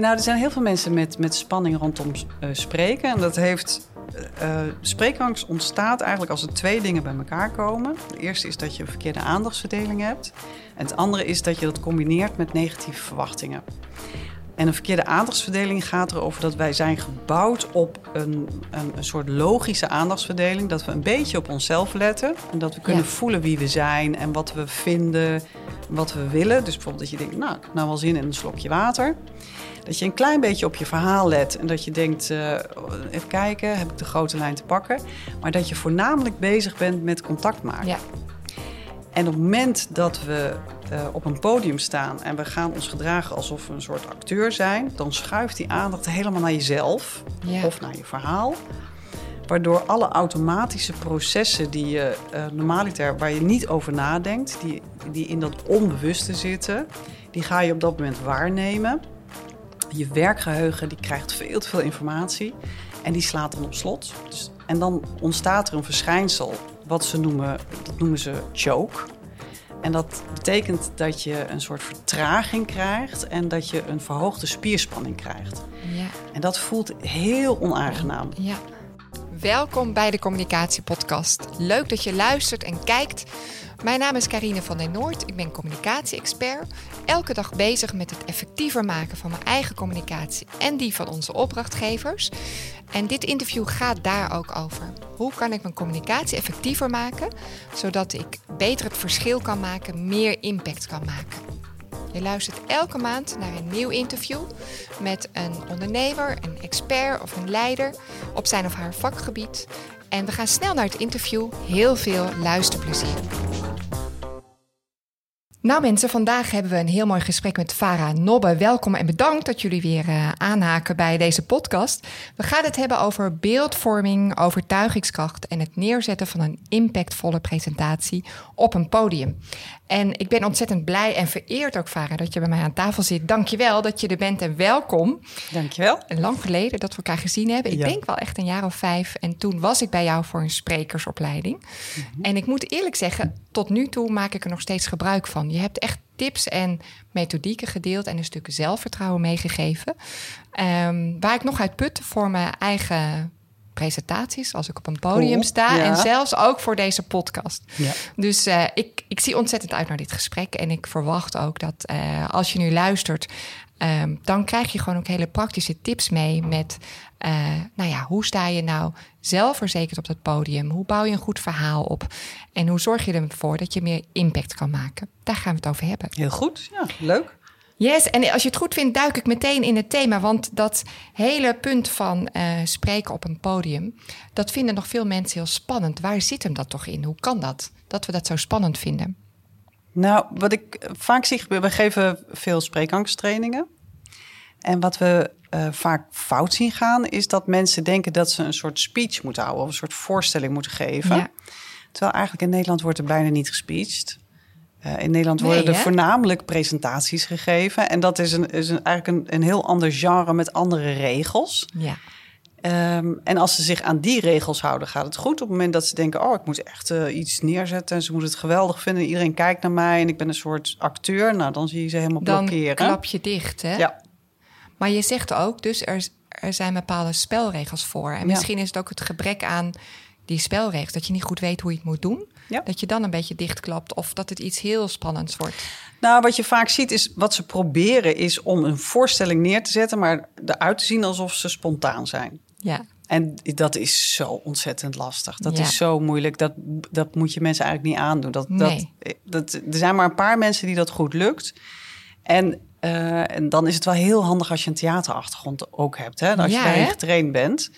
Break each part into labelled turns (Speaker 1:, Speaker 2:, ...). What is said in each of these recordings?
Speaker 1: Nou, er zijn heel veel mensen met, met spanning rondom uh, spreken. En dat heeft. Uh, spreekangst ontstaat eigenlijk als er twee dingen bij elkaar komen. De eerste is dat je een verkeerde aandachtsverdeling hebt. En het andere is dat je dat combineert met negatieve verwachtingen. En een verkeerde aandachtsverdeling gaat erover dat wij zijn gebouwd op een, een, een, soort logische aandachtsverdeling. Dat we een beetje op onszelf letten. En dat we kunnen voelen wie we zijn en wat we vinden, wat we willen. Dus bijvoorbeeld dat je denkt, nou, ik heb nou wel zin in een slokje water. Dat je een klein beetje op je verhaal let en dat je denkt, uh, even kijken, heb ik de grote lijn te pakken. Maar dat je voornamelijk bezig bent met contact maken. Ja. En op het moment dat we uh, op een podium staan en we gaan ons gedragen alsof we een soort acteur zijn, dan schuift die aandacht helemaal naar jezelf ja. of naar je verhaal. Waardoor alle automatische processen die je uh, normaliter, waar je niet over nadenkt, die, die in dat onbewuste zitten, die ga je op dat moment waarnemen. Je werkgeheugen die krijgt veel te veel informatie en die slaat dan op slot. Dus, en dan ontstaat er een verschijnsel, wat ze noemen, dat noemen ze choke. En dat betekent dat je een soort vertraging krijgt en dat je een verhoogde spierspanning krijgt. Ja. En dat voelt heel onaangenaam.
Speaker 2: Ja. Welkom bij de Communicatiepodcast. Leuk dat je luistert en kijkt. Mijn naam is Karine van den Noord. Ik ben communicatie-expert. Elke dag bezig met het effectiever maken van mijn eigen communicatie en die van onze opdrachtgevers. En dit interview gaat daar ook over. Hoe kan ik mijn communicatie effectiever maken, zodat ik beter het verschil kan maken, meer impact kan maken? Je luistert elke maand naar een nieuw interview met een ondernemer, een expert of een leider op zijn of haar vakgebied. En we gaan snel naar het interview. Heel veel luisterplezier. Nou mensen, vandaag hebben we een heel mooi gesprek met Farah Nobbe. Welkom en bedankt dat jullie weer uh, aanhaken bij deze podcast. We gaan het hebben over beeldvorming, overtuigingskracht en het neerzetten van een impactvolle presentatie op een podium. En ik ben ontzettend blij en vereerd ook, Farah, dat je bij mij aan tafel zit. Dankjewel dat je er bent en welkom.
Speaker 1: Dankjewel.
Speaker 2: Lang geleden dat we elkaar gezien hebben. Ik denk wel echt een jaar of vijf. En toen was ik bij jou voor een sprekersopleiding. Mhm. En ik moet eerlijk zeggen, tot nu toe maak ik er nog steeds gebruik van. Je hebt echt tips en methodieken gedeeld en een stuk zelfvertrouwen meegegeven. Um, waar ik nog uit put voor mijn eigen presentaties, als ik op een podium sta. En zelfs ook voor deze podcast. Ja. Dus uh, ik, ik zie ontzettend uit naar dit gesprek. En ik verwacht ook dat uh, als je nu luistert, um, dan krijg je gewoon ook hele praktische tips mee met. Uh, nou ja, hoe sta je nou zelfverzekerd op dat podium? Hoe bouw je een goed verhaal op? En hoe zorg je ervoor dat je meer impact kan maken? Daar gaan we het over hebben.
Speaker 1: Heel goed, ja, leuk.
Speaker 2: Yes, en als je het goed vindt, duik ik meteen in het thema. Want dat hele punt van uh, spreken op een podium, dat vinden nog veel mensen heel spannend. Waar zit hem dat toch in? Hoe kan dat? Dat we dat zo spannend vinden?
Speaker 1: Nou, wat ik vaak zie we geven veel spreekangsttrainingen. En wat we uh, vaak fout zien gaan, is dat mensen denken dat ze een soort speech moeten houden of een soort voorstelling moeten geven. Ja. Terwijl eigenlijk in Nederland wordt er bijna niet gespeecht. Uh, in Nederland worden er voornamelijk presentaties gegeven. En dat is, een, is een, eigenlijk een, een heel ander genre met andere regels. Ja. Um, en als ze zich aan die regels houden, gaat het goed. Op het moment dat ze denken: Oh, ik moet echt uh, iets neerzetten. En ze moeten het geweldig vinden. Iedereen kijkt naar mij en ik ben een soort acteur. Nou, dan zie je ze helemaal
Speaker 2: dan
Speaker 1: blokkeren.
Speaker 2: Dan klap je dicht, hè? Ja. Maar je zegt ook, dus er, er zijn bepaalde spelregels voor. En misschien is het ook het gebrek aan die spelregels. Dat je niet goed weet hoe je het moet doen. Ja. Dat je dan een beetje dichtklapt of dat het iets heel spannends wordt.
Speaker 1: Nou, wat je vaak ziet is wat ze proberen is om een voorstelling neer te zetten, maar eruit te zien alsof ze spontaan zijn. Ja. En dat is zo ontzettend lastig. Dat is zo moeilijk. Dat, dat moet je mensen eigenlijk niet aandoen. Dat, nee. dat, dat, er zijn maar een paar mensen die dat goed lukt. En, uh, en dan is het wel heel handig als je een theaterachtergrond ook hebt. Hè? Als je daarin getraind bent.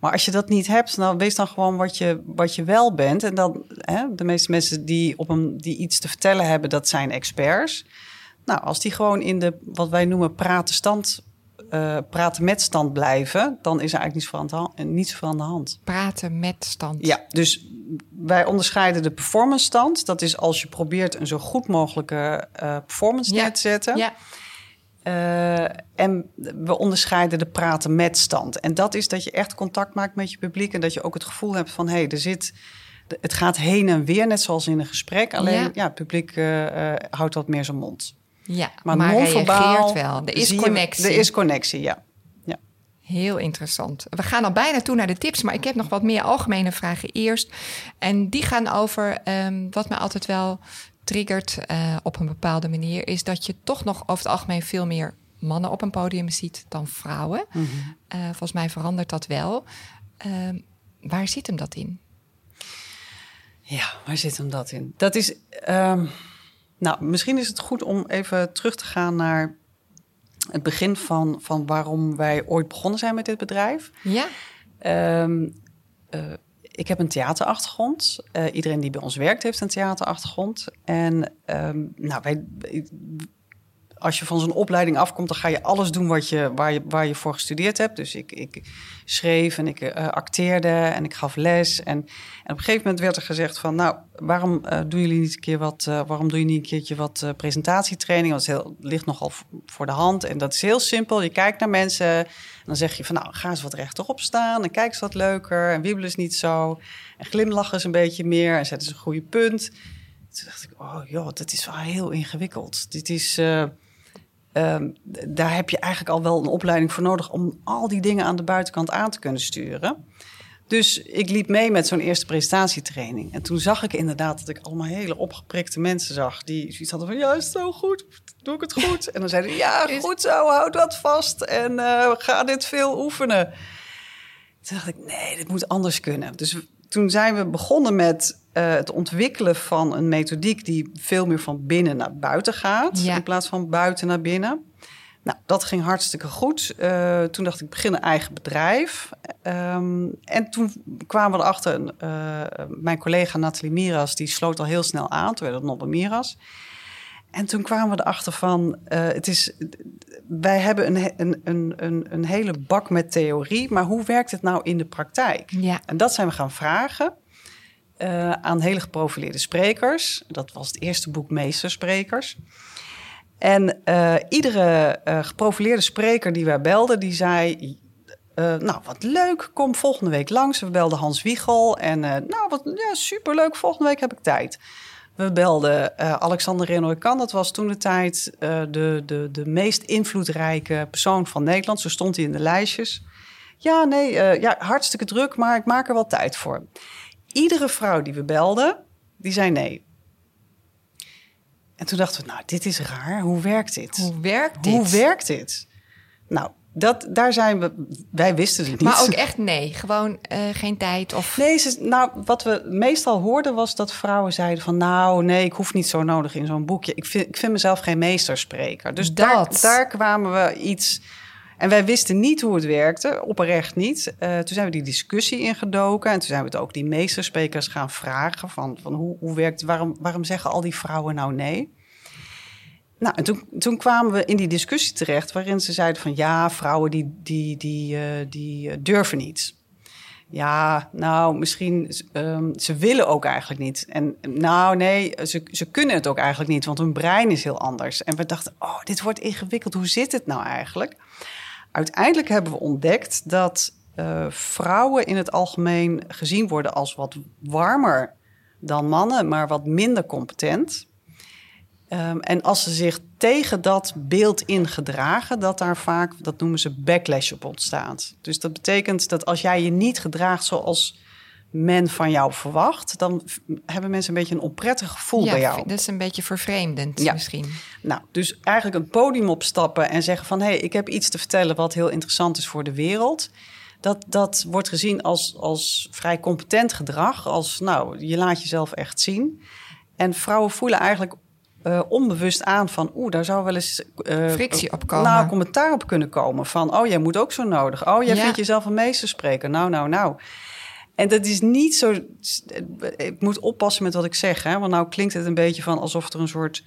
Speaker 1: Maar als je dat niet hebt, dan wees dan gewoon wat je, wat je wel bent. En dan, hè, de meeste mensen die, op een, die iets te vertellen hebben, dat zijn experts. Nou, als die gewoon in de, wat wij noemen, praten, stand, uh, praten met stand blijven, dan is er eigenlijk niets aan de hand, niets aan de hand.
Speaker 2: Praten met stand.
Speaker 1: Ja, dus wij onderscheiden de performance stand. Dat is als je probeert een zo goed mogelijke uh, performance ja. neer te zetten. Ja. Uh, en we onderscheiden de praten met stand. En dat is dat je echt contact maakt met je publiek en dat je ook het gevoel hebt van hé, hey, er zit. Het gaat heen en weer, net zoals in een gesprek. Alleen ja, het publiek houdt wat meer zijn mond.
Speaker 2: Ja, maar, maar non-verbaal wel. Er is connectie.
Speaker 1: er is connectie, ja. ja.
Speaker 2: Heel interessant. We gaan al bijna toe naar de tips, maar ik heb nog wat meer algemene vragen eerst. En die gaan over um, wat me altijd wel triggert uh, op een bepaalde manier, is dat je toch nog over het algemeen veel meer mannen op een podium ziet dan vrouwen. Mm -hmm. uh, volgens mij verandert dat wel. Uh, waar zit hem dat in?
Speaker 1: Ja, waar zit hem dat in? Dat is. Um, nou, misschien is het goed om even terug te gaan naar het begin van, van waarom wij ooit begonnen zijn met dit bedrijf.
Speaker 2: Ja.
Speaker 1: Um, uh, ik heb een theaterachtergrond. Uh, iedereen die bij ons werkt heeft een theaterachtergrond. En um, nou, wij, als je van zo'n opleiding afkomt, dan ga je alles doen wat je, waar, je, waar je voor gestudeerd hebt. Dus ik, ik schreef en ik uh, acteerde en ik gaf les. En, en, op een gegeven moment werd er gezegd van, nou, waarom uh, doen jullie niet een keer wat, uh, waarom doe je niet een keertje wat presentatietraining? Dat heel, ligt nogal voor de hand. En dat is heel simpel. Je kijkt naar mensen en dan zeg je van, nou, ga eens wat rechterop staan en kijk eens wat leuker en wiebel eens niet zo. En glimlachen eens een beetje meer en zet eens een goede punt. Toen dacht ik, oh joh, dat is wel heel ingewikkeld. Dit is... Um, daar heb je eigenlijk al wel een opleiding voor nodig om al die dingen aan de buitenkant aan te kunnen sturen. Dus ik liep mee met zo'n eerste presentatietraining. En toen zag ik inderdaad dat ik allemaal hele opgeprikte mensen zag. Die zoiets hadden van, ja, is zo goed? Doe ik het goed? En dan zeiden ja, goed zo, houd dat vast. En uh, ga dit veel oefenen. Toen dacht ik, nee, dit moet anders kunnen. Dus toen zijn we begonnen met uh, het ontwikkelen van een methodiek die veel meer van binnen naar buiten gaat, ja. in plaats van buiten naar binnen. Nou, dat ging hartstikke goed. Uh, toen dacht ik, begin een eigen bedrijf. Um, en toen kwamen we erachter, uh, mijn collega Nathalie Miras, die sloot al heel snel aan, terwijl het Nobbe Miras. En toen kwamen we erachter van, het is, wij hebben een, een, een, een, een hele bak met theorie, maar hoe werkt het nou in de praktijk?
Speaker 2: Ja.
Speaker 1: En dat zijn we gaan vragen. Uh, aan hele geprofileerde sprekers. Dat was het eerste boek Meestersprekers. En uh, iedere uh, geprofileerde spreker die wij belden, die zei... nou, wat leuk, kom volgende week langs. We belden Hans Wiegel en nou, wat ja, superleuk, volgende week heb ik tijd. We belden Alexander Renoy dat was toen de tijd de, de, de meest invloedrijke persoon van Nederland. Zo stond hij in de lijstjes. Ja, nee, ja, hartstikke druk, maar ik maak er wel tijd voor iedere vrouw die we belden, die zei nee. En toen dachten we, nou, dit is raar. Hoe werkt dit?
Speaker 2: Hoe werkt dit?
Speaker 1: Hoe werkt dit? Nou, dat, daar zijn we. Wij wisten het niet.
Speaker 2: Maar ook echt nee, gewoon uh, geen tijd of.
Speaker 1: Nee, ze, nou, wat we meestal hoorden was dat vrouwen zeiden van, nou, nee, ik hoef niet zo nodig in zo'n boekje. Ik vind, ik vind mezelf geen meesterspreker. Dus dat. Daar, daar kwamen we iets en wij wisten niet hoe het werkte, oprecht niet. Uh, toen zijn we die discussie ingedoken en toen zijn we het ook die meestersprekers gaan vragen van, van hoe, hoe werkt, waarom, waarom zeggen al die vrouwen nou nee? Nou, en toen, toen kwamen we in die discussie terecht waarin ze zeiden van ja, vrouwen die, die, die, uh, die uh, durven niet. Ja, nou, misschien, um, ze willen ook eigenlijk niet. En nou, nee, ze, ze kunnen het ook eigenlijk niet, want hun brein is heel anders. En we dachten, oh, dit wordt ingewikkeld, hoe zit het nou eigenlijk? Uiteindelijk hebben we ontdekt dat uh, vrouwen in het algemeen gezien worden als wat warmer dan mannen, maar wat minder competent. Um, en als ze zich tegen dat beeld in gedragen, dat daar vaak, dat noemen ze backlash op ontstaat. Dus dat betekent dat als jij je niet gedraagt zoals men van jou verwacht, dan hebben mensen een beetje een onprettig gevoel
Speaker 2: ja,
Speaker 1: bij jou.
Speaker 2: Dat is een beetje vervreemdend ja. misschien.
Speaker 1: Nou, dus eigenlijk een podium opstappen en zeggen van hé, hey, ik heb iets te vertellen wat heel interessant is voor de wereld. Dat, dat wordt gezien als, als vrij competent gedrag. Als nou, je laat jezelf echt zien. En vrouwen voelen eigenlijk uh, onbewust aan van oeh, daar zou wel eens
Speaker 2: uh, frictie op komen.
Speaker 1: Nou, commentaar op kunnen komen. Van oh, jij moet ook zo nodig. Oh, jij ja. vindt jezelf een meesterspreker. Nou, nou, nou. En dat is niet zo. Ik moet oppassen met wat ik zeg, hè? want nou klinkt het een beetje van alsof er een soort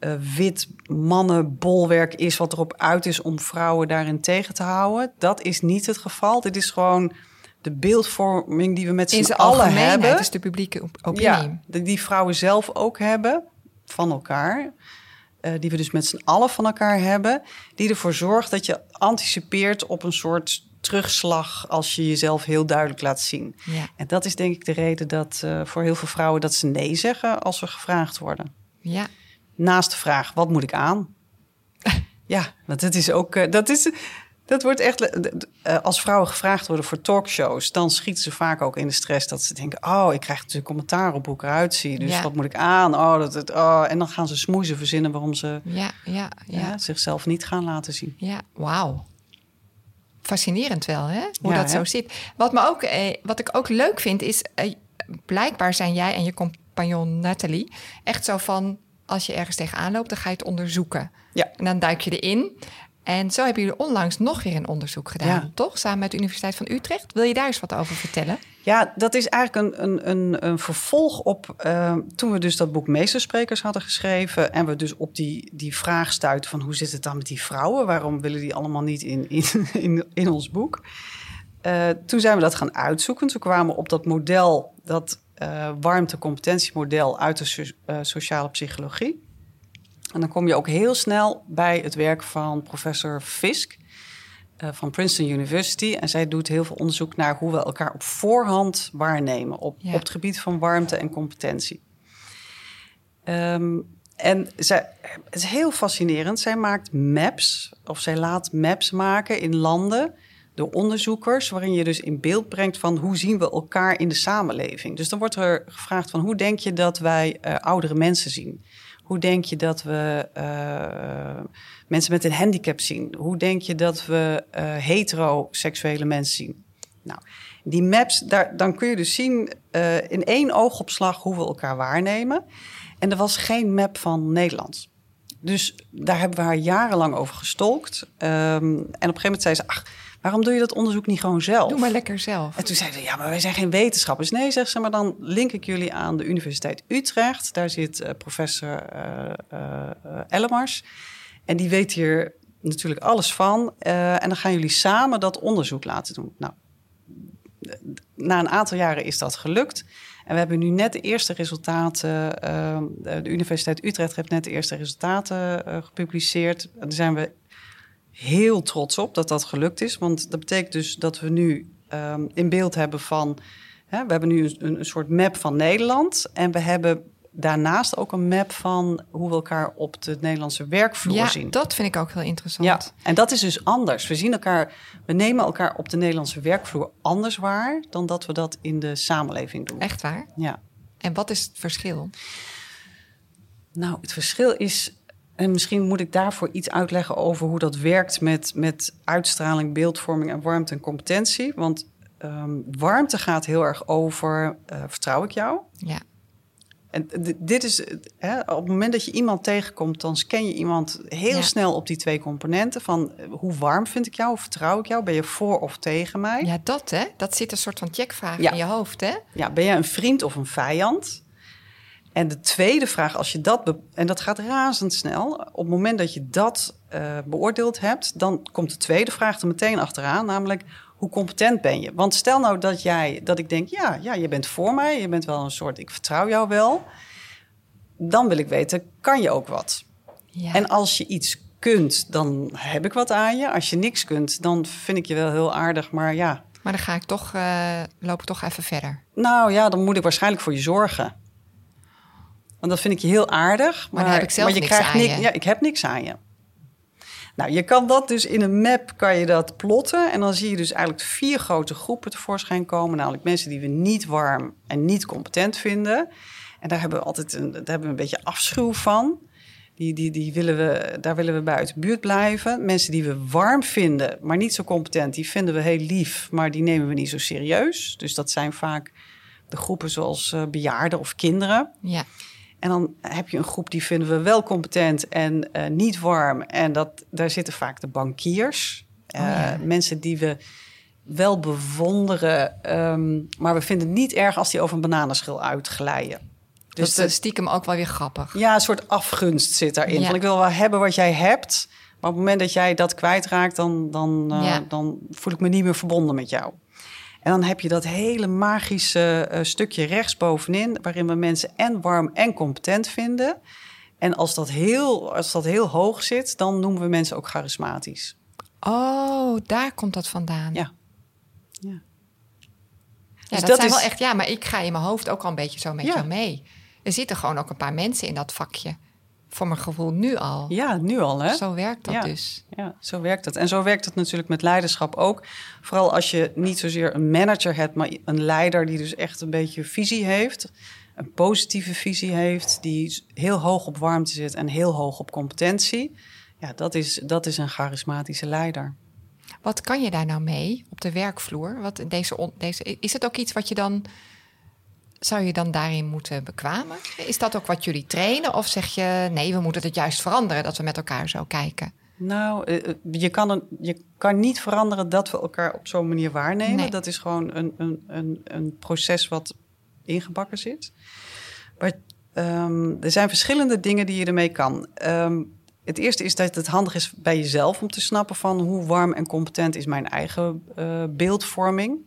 Speaker 1: uh, wit mannenbolwerk is, wat erop uit is om vrouwen daarin tegen te houden. Dat is niet het geval. Dit is gewoon de beeldvorming die we met z'n allen hebben.
Speaker 2: Het is de publieke opinie.
Speaker 1: Ja, die vrouwen zelf ook hebben van elkaar. Uh, die we dus met z'n allen van elkaar hebben. Die ervoor zorgt dat je anticipeert op een soort terugslag als je jezelf heel duidelijk laat zien.
Speaker 2: Ja.
Speaker 1: En dat is denk ik de reden dat uh, voor heel veel vrouwen dat ze nee zeggen als ze gevraagd worden.
Speaker 2: Ja.
Speaker 1: Naast de vraag, wat moet ik aan? Ja, want het is ook. Uh, dat, is, dat wordt echt. Uh, als vrouwen gevraagd worden voor talkshows, dan schieten ze vaak ook in de stress dat ze denken: Oh, ik krijg natuurlijk commentaar op hoe ik eruit zie. Dus wat moet ik aan? Oh, dat, het, oh. En dan gaan ze smoezen verzinnen waarom ze
Speaker 2: ja, ja, ja. ja
Speaker 1: zichzelf niet gaan laten zien.
Speaker 2: Ja, wauw fascinerend wel, hè? Hoe dat zo zit. Wat, me ook, eh, wat ik ook leuk vind, is... Eh, blijkbaar zijn jij en je compagnon Nathalie echt zo van... als je ergens tegenaan loopt, dan ga je het onderzoeken.
Speaker 1: Ja.
Speaker 2: En dan duik je erin. En zo hebben jullie onlangs nog weer een onderzoek gedaan, toch? Samen met de Universiteit van Utrecht. Wil je daar eens wat over vertellen?
Speaker 1: Ja, dat is eigenlijk een, een, een, een vervolg op uh, toen we dus dat boek Meestersprekers hadden geschreven. En we dus op die, die vraag stuiten van hoe zit het dan met die vrouwen? Waarom willen die allemaal niet in, in, in, in ons boek? Uh, toen zijn we dat gaan uitzoeken. Toen kwamen we op dat model, dat uh, warmte-competentiemodel uit de sociale psychologie. En dan kom je ook heel snel bij het werk van professor Fisk uh, van Princeton University. En zij doet heel veel onderzoek naar hoe we elkaar op voorhand waarnemen op, op het gebied van warmte en competentie. Um, en zij, het is heel fascinerend. Zij maakt maps, of zij laat maps maken in landen door onderzoekers, waarin je dus in beeld brengt van hoe zien we elkaar in de samenleving. Dus dan wordt er gevraagd van hoe denk je dat wij uh, oudere mensen zien? Hoe denk je dat we uh, mensen met een handicap zien? Hoe denk je dat we uh, heteroseksuele mensen zien? Nou, die maps, daar, dan kun je dus zien uh, in één oogopslag hoe we elkaar waarnemen. En er was geen map van Nederland. Dus daar hebben we haar jarenlang over gestolkt. Um, en op een gegeven moment zei ze: Ach, waarom doe je dat onderzoek niet gewoon zelf?
Speaker 2: Doe maar lekker zelf.
Speaker 1: En toen zei ze: Ja, maar wij zijn geen wetenschappers. Nee, zegt ze, maar dan link ik jullie aan de Universiteit Utrecht. Daar zit uh, professor uh, Ellemars. En die weet hier natuurlijk alles van. En dan gaan jullie samen dat onderzoek laten doen. Nou, na een aantal jaren is dat gelukt. En we hebben nu net de eerste resultaten. Uh, de Universiteit Utrecht heeft net de eerste resultaten uh, gepubliceerd. Daar zijn we heel trots op dat dat gelukt is. Want dat betekent dus dat we nu um, in beeld hebben van. Hè, we hebben nu een, een soort map van Nederland. En we hebben daarnaast ook een map van hoe we elkaar op de Nederlandse werkvloer
Speaker 2: ja,
Speaker 1: zien.
Speaker 2: Dat vind ik ook heel interessant.
Speaker 1: Ja, en dat is dus anders. We zien elkaar, we nemen elkaar op de Nederlandse werkvloer anders waar dan dat we dat in de samenleving doen.
Speaker 2: Echt waar?
Speaker 1: Ja.
Speaker 2: En wat is het verschil?
Speaker 1: Nou, het verschil is. En misschien moet ik daarvoor iets uitleggen over hoe dat werkt met, met uitstraling, beeldvorming en warmte en competentie. Want um, warmte gaat heel erg over: uh, vertrouw ik jou?
Speaker 2: Ja.
Speaker 1: En dit is, hè, op het moment dat je iemand tegenkomt, dan scan je iemand heel ja. snel op die twee componenten. Van hoe warm vind ik jou, hoe vertrouw ik jou? Ben je voor of tegen mij?
Speaker 2: Ja, dat hè. Dat zit een soort van checkvraag ja. in je hoofd hè.
Speaker 1: Ja, ben jij een vriend of een vijand? En de tweede vraag, als je dat, en dat gaat razendsnel, op het moment dat je dat uh, beoordeeld hebt, dan komt de tweede vraag er meteen achteraan, namelijk hoe competent ben je? Want stel nou dat jij, dat ik denk, ja, ja, je bent voor mij, je bent wel een soort, ik vertrouw jou wel. Dan wil ik weten, kan je ook wat?
Speaker 2: Ja.
Speaker 1: En als je iets kunt, dan heb ik wat aan je. Als je niks kunt, dan vind ik je wel heel aardig, maar ja.
Speaker 2: Maar dan ga ik toch, uh, loop ik toch even verder.
Speaker 1: Nou ja, dan moet ik waarschijnlijk voor je zorgen. Want dat vind ik je heel aardig. Maar,
Speaker 2: maar heb ik zelf
Speaker 1: maar je
Speaker 2: niks
Speaker 1: krijgt
Speaker 2: aan
Speaker 1: niks.
Speaker 2: je.
Speaker 1: Ja, ik heb niks aan je. Nou, je kan dat dus in een map kan je dat plotten. En dan zie je dus eigenlijk vier grote groepen tevoorschijn komen. Namelijk mensen die we niet warm en niet competent vinden. En daar hebben we altijd een, daar hebben we een beetje afschuw van. Die, die, die willen we, daar willen we bij uit de buurt blijven. Mensen die we warm vinden, maar niet zo competent, die vinden we heel lief, maar die nemen we niet zo serieus. Dus dat zijn vaak de groepen zoals uh, bejaarden of kinderen.
Speaker 2: Ja.
Speaker 1: En dan heb je een groep die vinden we wel competent en uh, niet warm. En dat, daar zitten vaak de bankiers. Oh ja. Mensen die we wel bewonderen, um, maar we vinden het niet erg als die over een bananenschil uitglijden.
Speaker 2: Dus dat is stiekem ook wel weer grappig.
Speaker 1: Ja, een soort afgunst zit daarin. Ja. Van ik wil wel hebben wat jij hebt, maar op het moment dat jij dat kwijtraakt, dan, dan, uh, ja. dan voel ik me niet meer verbonden met jou. En dan heb je dat hele magische uh, stukje rechtsbovenin, waarin we mensen en warm en competent vinden. En als dat, heel, als dat heel hoog zit, dan noemen we mensen ook charismatisch.
Speaker 2: Oh, daar komt dat vandaan.
Speaker 1: Ja. ja.
Speaker 2: Ja, dus dat, dat zijn is... wel echt, ja, maar ik ga in mijn hoofd ook al een beetje zo met ja. jou mee. Er zitten gewoon ook een paar mensen in dat vakje voor mijn gevoel nu al.
Speaker 1: Ja, nu al hè.
Speaker 2: Zo werkt dat
Speaker 1: ja.
Speaker 2: dus.
Speaker 1: Ja, zo werkt het. En zo werkt het natuurlijk met leiderschap ook. Vooral als je niet zozeer een manager hebt, maar een leider die dus echt een beetje visie heeft. Een positieve visie heeft, die heel hoog op warmte zit en heel hoog op competentie. Ja, dat is, dat is een charismatische leider.
Speaker 2: Wat kan je daar nou mee op de werkvloer? Wat deze, deze, is het ook iets wat je dan. Zou je dan daarin moeten bekwamen? Is dat ook wat jullie trainen? Of zeg je nee, we moeten het juist veranderen dat we met elkaar zo kijken?
Speaker 1: Nou, je kan, een, je kan niet veranderen dat we elkaar op zo'n manier waarnemen.
Speaker 2: Nee.
Speaker 1: Dat is gewoon een, een, een, een proces wat ingebakken zit. Maar um, er zijn verschillende dingen die je ermee kan. Um, het eerste is dat het handig is bij jezelf om te snappen van hoe warm en competent is mijn eigen uh, beeldvorming.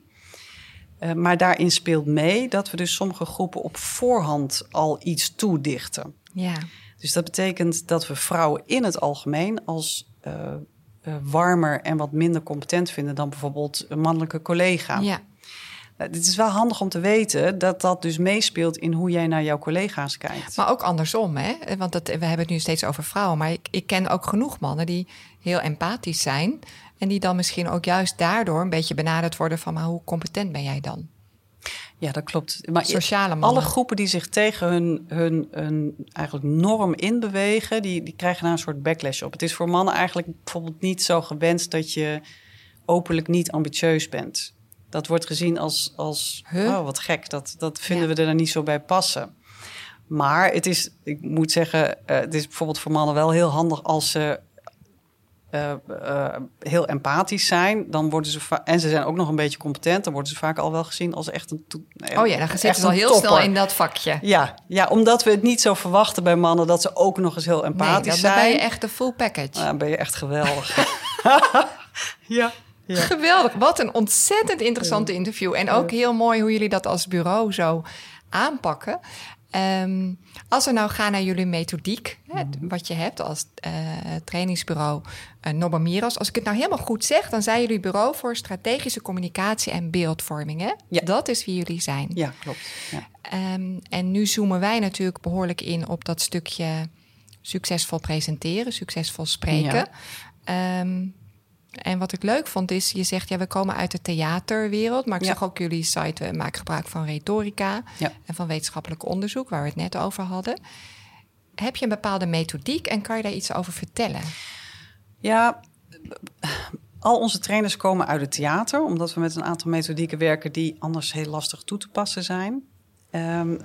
Speaker 1: Uh, maar daarin speelt mee dat we dus sommige groepen op voorhand al iets toedichten.
Speaker 2: Ja.
Speaker 1: Dus dat betekent dat we vrouwen in het algemeen als uh, warmer en wat minder competent vinden dan bijvoorbeeld een mannelijke collega.
Speaker 2: Ja.
Speaker 1: Nou, dit is wel handig om te weten dat dat dus meespeelt in hoe jij naar jouw collega's kijkt.
Speaker 2: Maar ook andersom, hè? Want dat, we hebben het nu steeds over vrouwen, maar ik, ik ken ook genoeg mannen die heel empathisch zijn. En die dan misschien ook juist daardoor een beetje benaderd worden van, maar hoe competent ben jij dan?
Speaker 1: Ja, dat klopt. Maar
Speaker 2: Sociale mannen.
Speaker 1: alle groepen die zich tegen hun, hun, hun eigenlijk norm inbewegen, die, die krijgen daar een soort backlash op. Het is voor mannen eigenlijk bijvoorbeeld niet zo gewenst dat je openlijk niet ambitieus bent. Dat wordt gezien als, als
Speaker 2: Huh?
Speaker 1: oh, wat gek. Dat, dat vinden
Speaker 2: Ja.
Speaker 1: we er niet zo bij passen. Maar het is, ik moet zeggen, eh, het is bijvoorbeeld voor mannen wel heel handig als ze eh, eh, heel empathisch zijn. Dan worden ze en ze zijn ook nog een beetje competent. Dan worden ze vaak al wel gezien als echt een. to-
Speaker 2: Oh ja, dan zitten ze al heel
Speaker 1: topper.
Speaker 2: snel in dat vakje.
Speaker 1: Ja, ja, omdat we het niet zo verwachten bij mannen dat ze ook nog eens heel
Speaker 2: Nee,
Speaker 1: empathisch
Speaker 2: dan ben
Speaker 1: zijn.
Speaker 2: je echt de full package.
Speaker 1: Dan ben je echt geweldig. ja, ja.
Speaker 2: Geweldig. Wat een ontzettend interessante interview. En ook heel mooi hoe jullie dat als bureau zo aanpakken. Ehm, als we nou gaan naar jullie methodiek, hè,
Speaker 1: Mhm.
Speaker 2: wat je hebt als eh, trainingsbureau uh, Nobamiros. Als ik het nou helemaal goed zeg, dan zijn jullie bureau voor strategische communicatie en beeldvorming. Hè?
Speaker 1: Ja.
Speaker 2: Dat is wie jullie zijn.
Speaker 1: ja, klopt. Ja.
Speaker 2: Ehm, en nu zoomen wij natuurlijk behoorlijk in op dat stukje succesvol presenteren, succesvol spreken. Ehm, en wat ik leuk vond is, je zegt ja, we komen uit de theaterwereld, maar ik
Speaker 1: Ja.
Speaker 2: zag ook jullie site, we maken gebruik van retorica
Speaker 1: Ja.
Speaker 2: en van wetenschappelijk onderzoek, waar we het net over hadden. Heb je een bepaalde methodiek en kan je daar iets over vertellen?
Speaker 1: Ja, al onze trainers komen uit het theater, omdat we met een aantal methodieken werken die anders heel lastig toe te passen zijn. Ehm,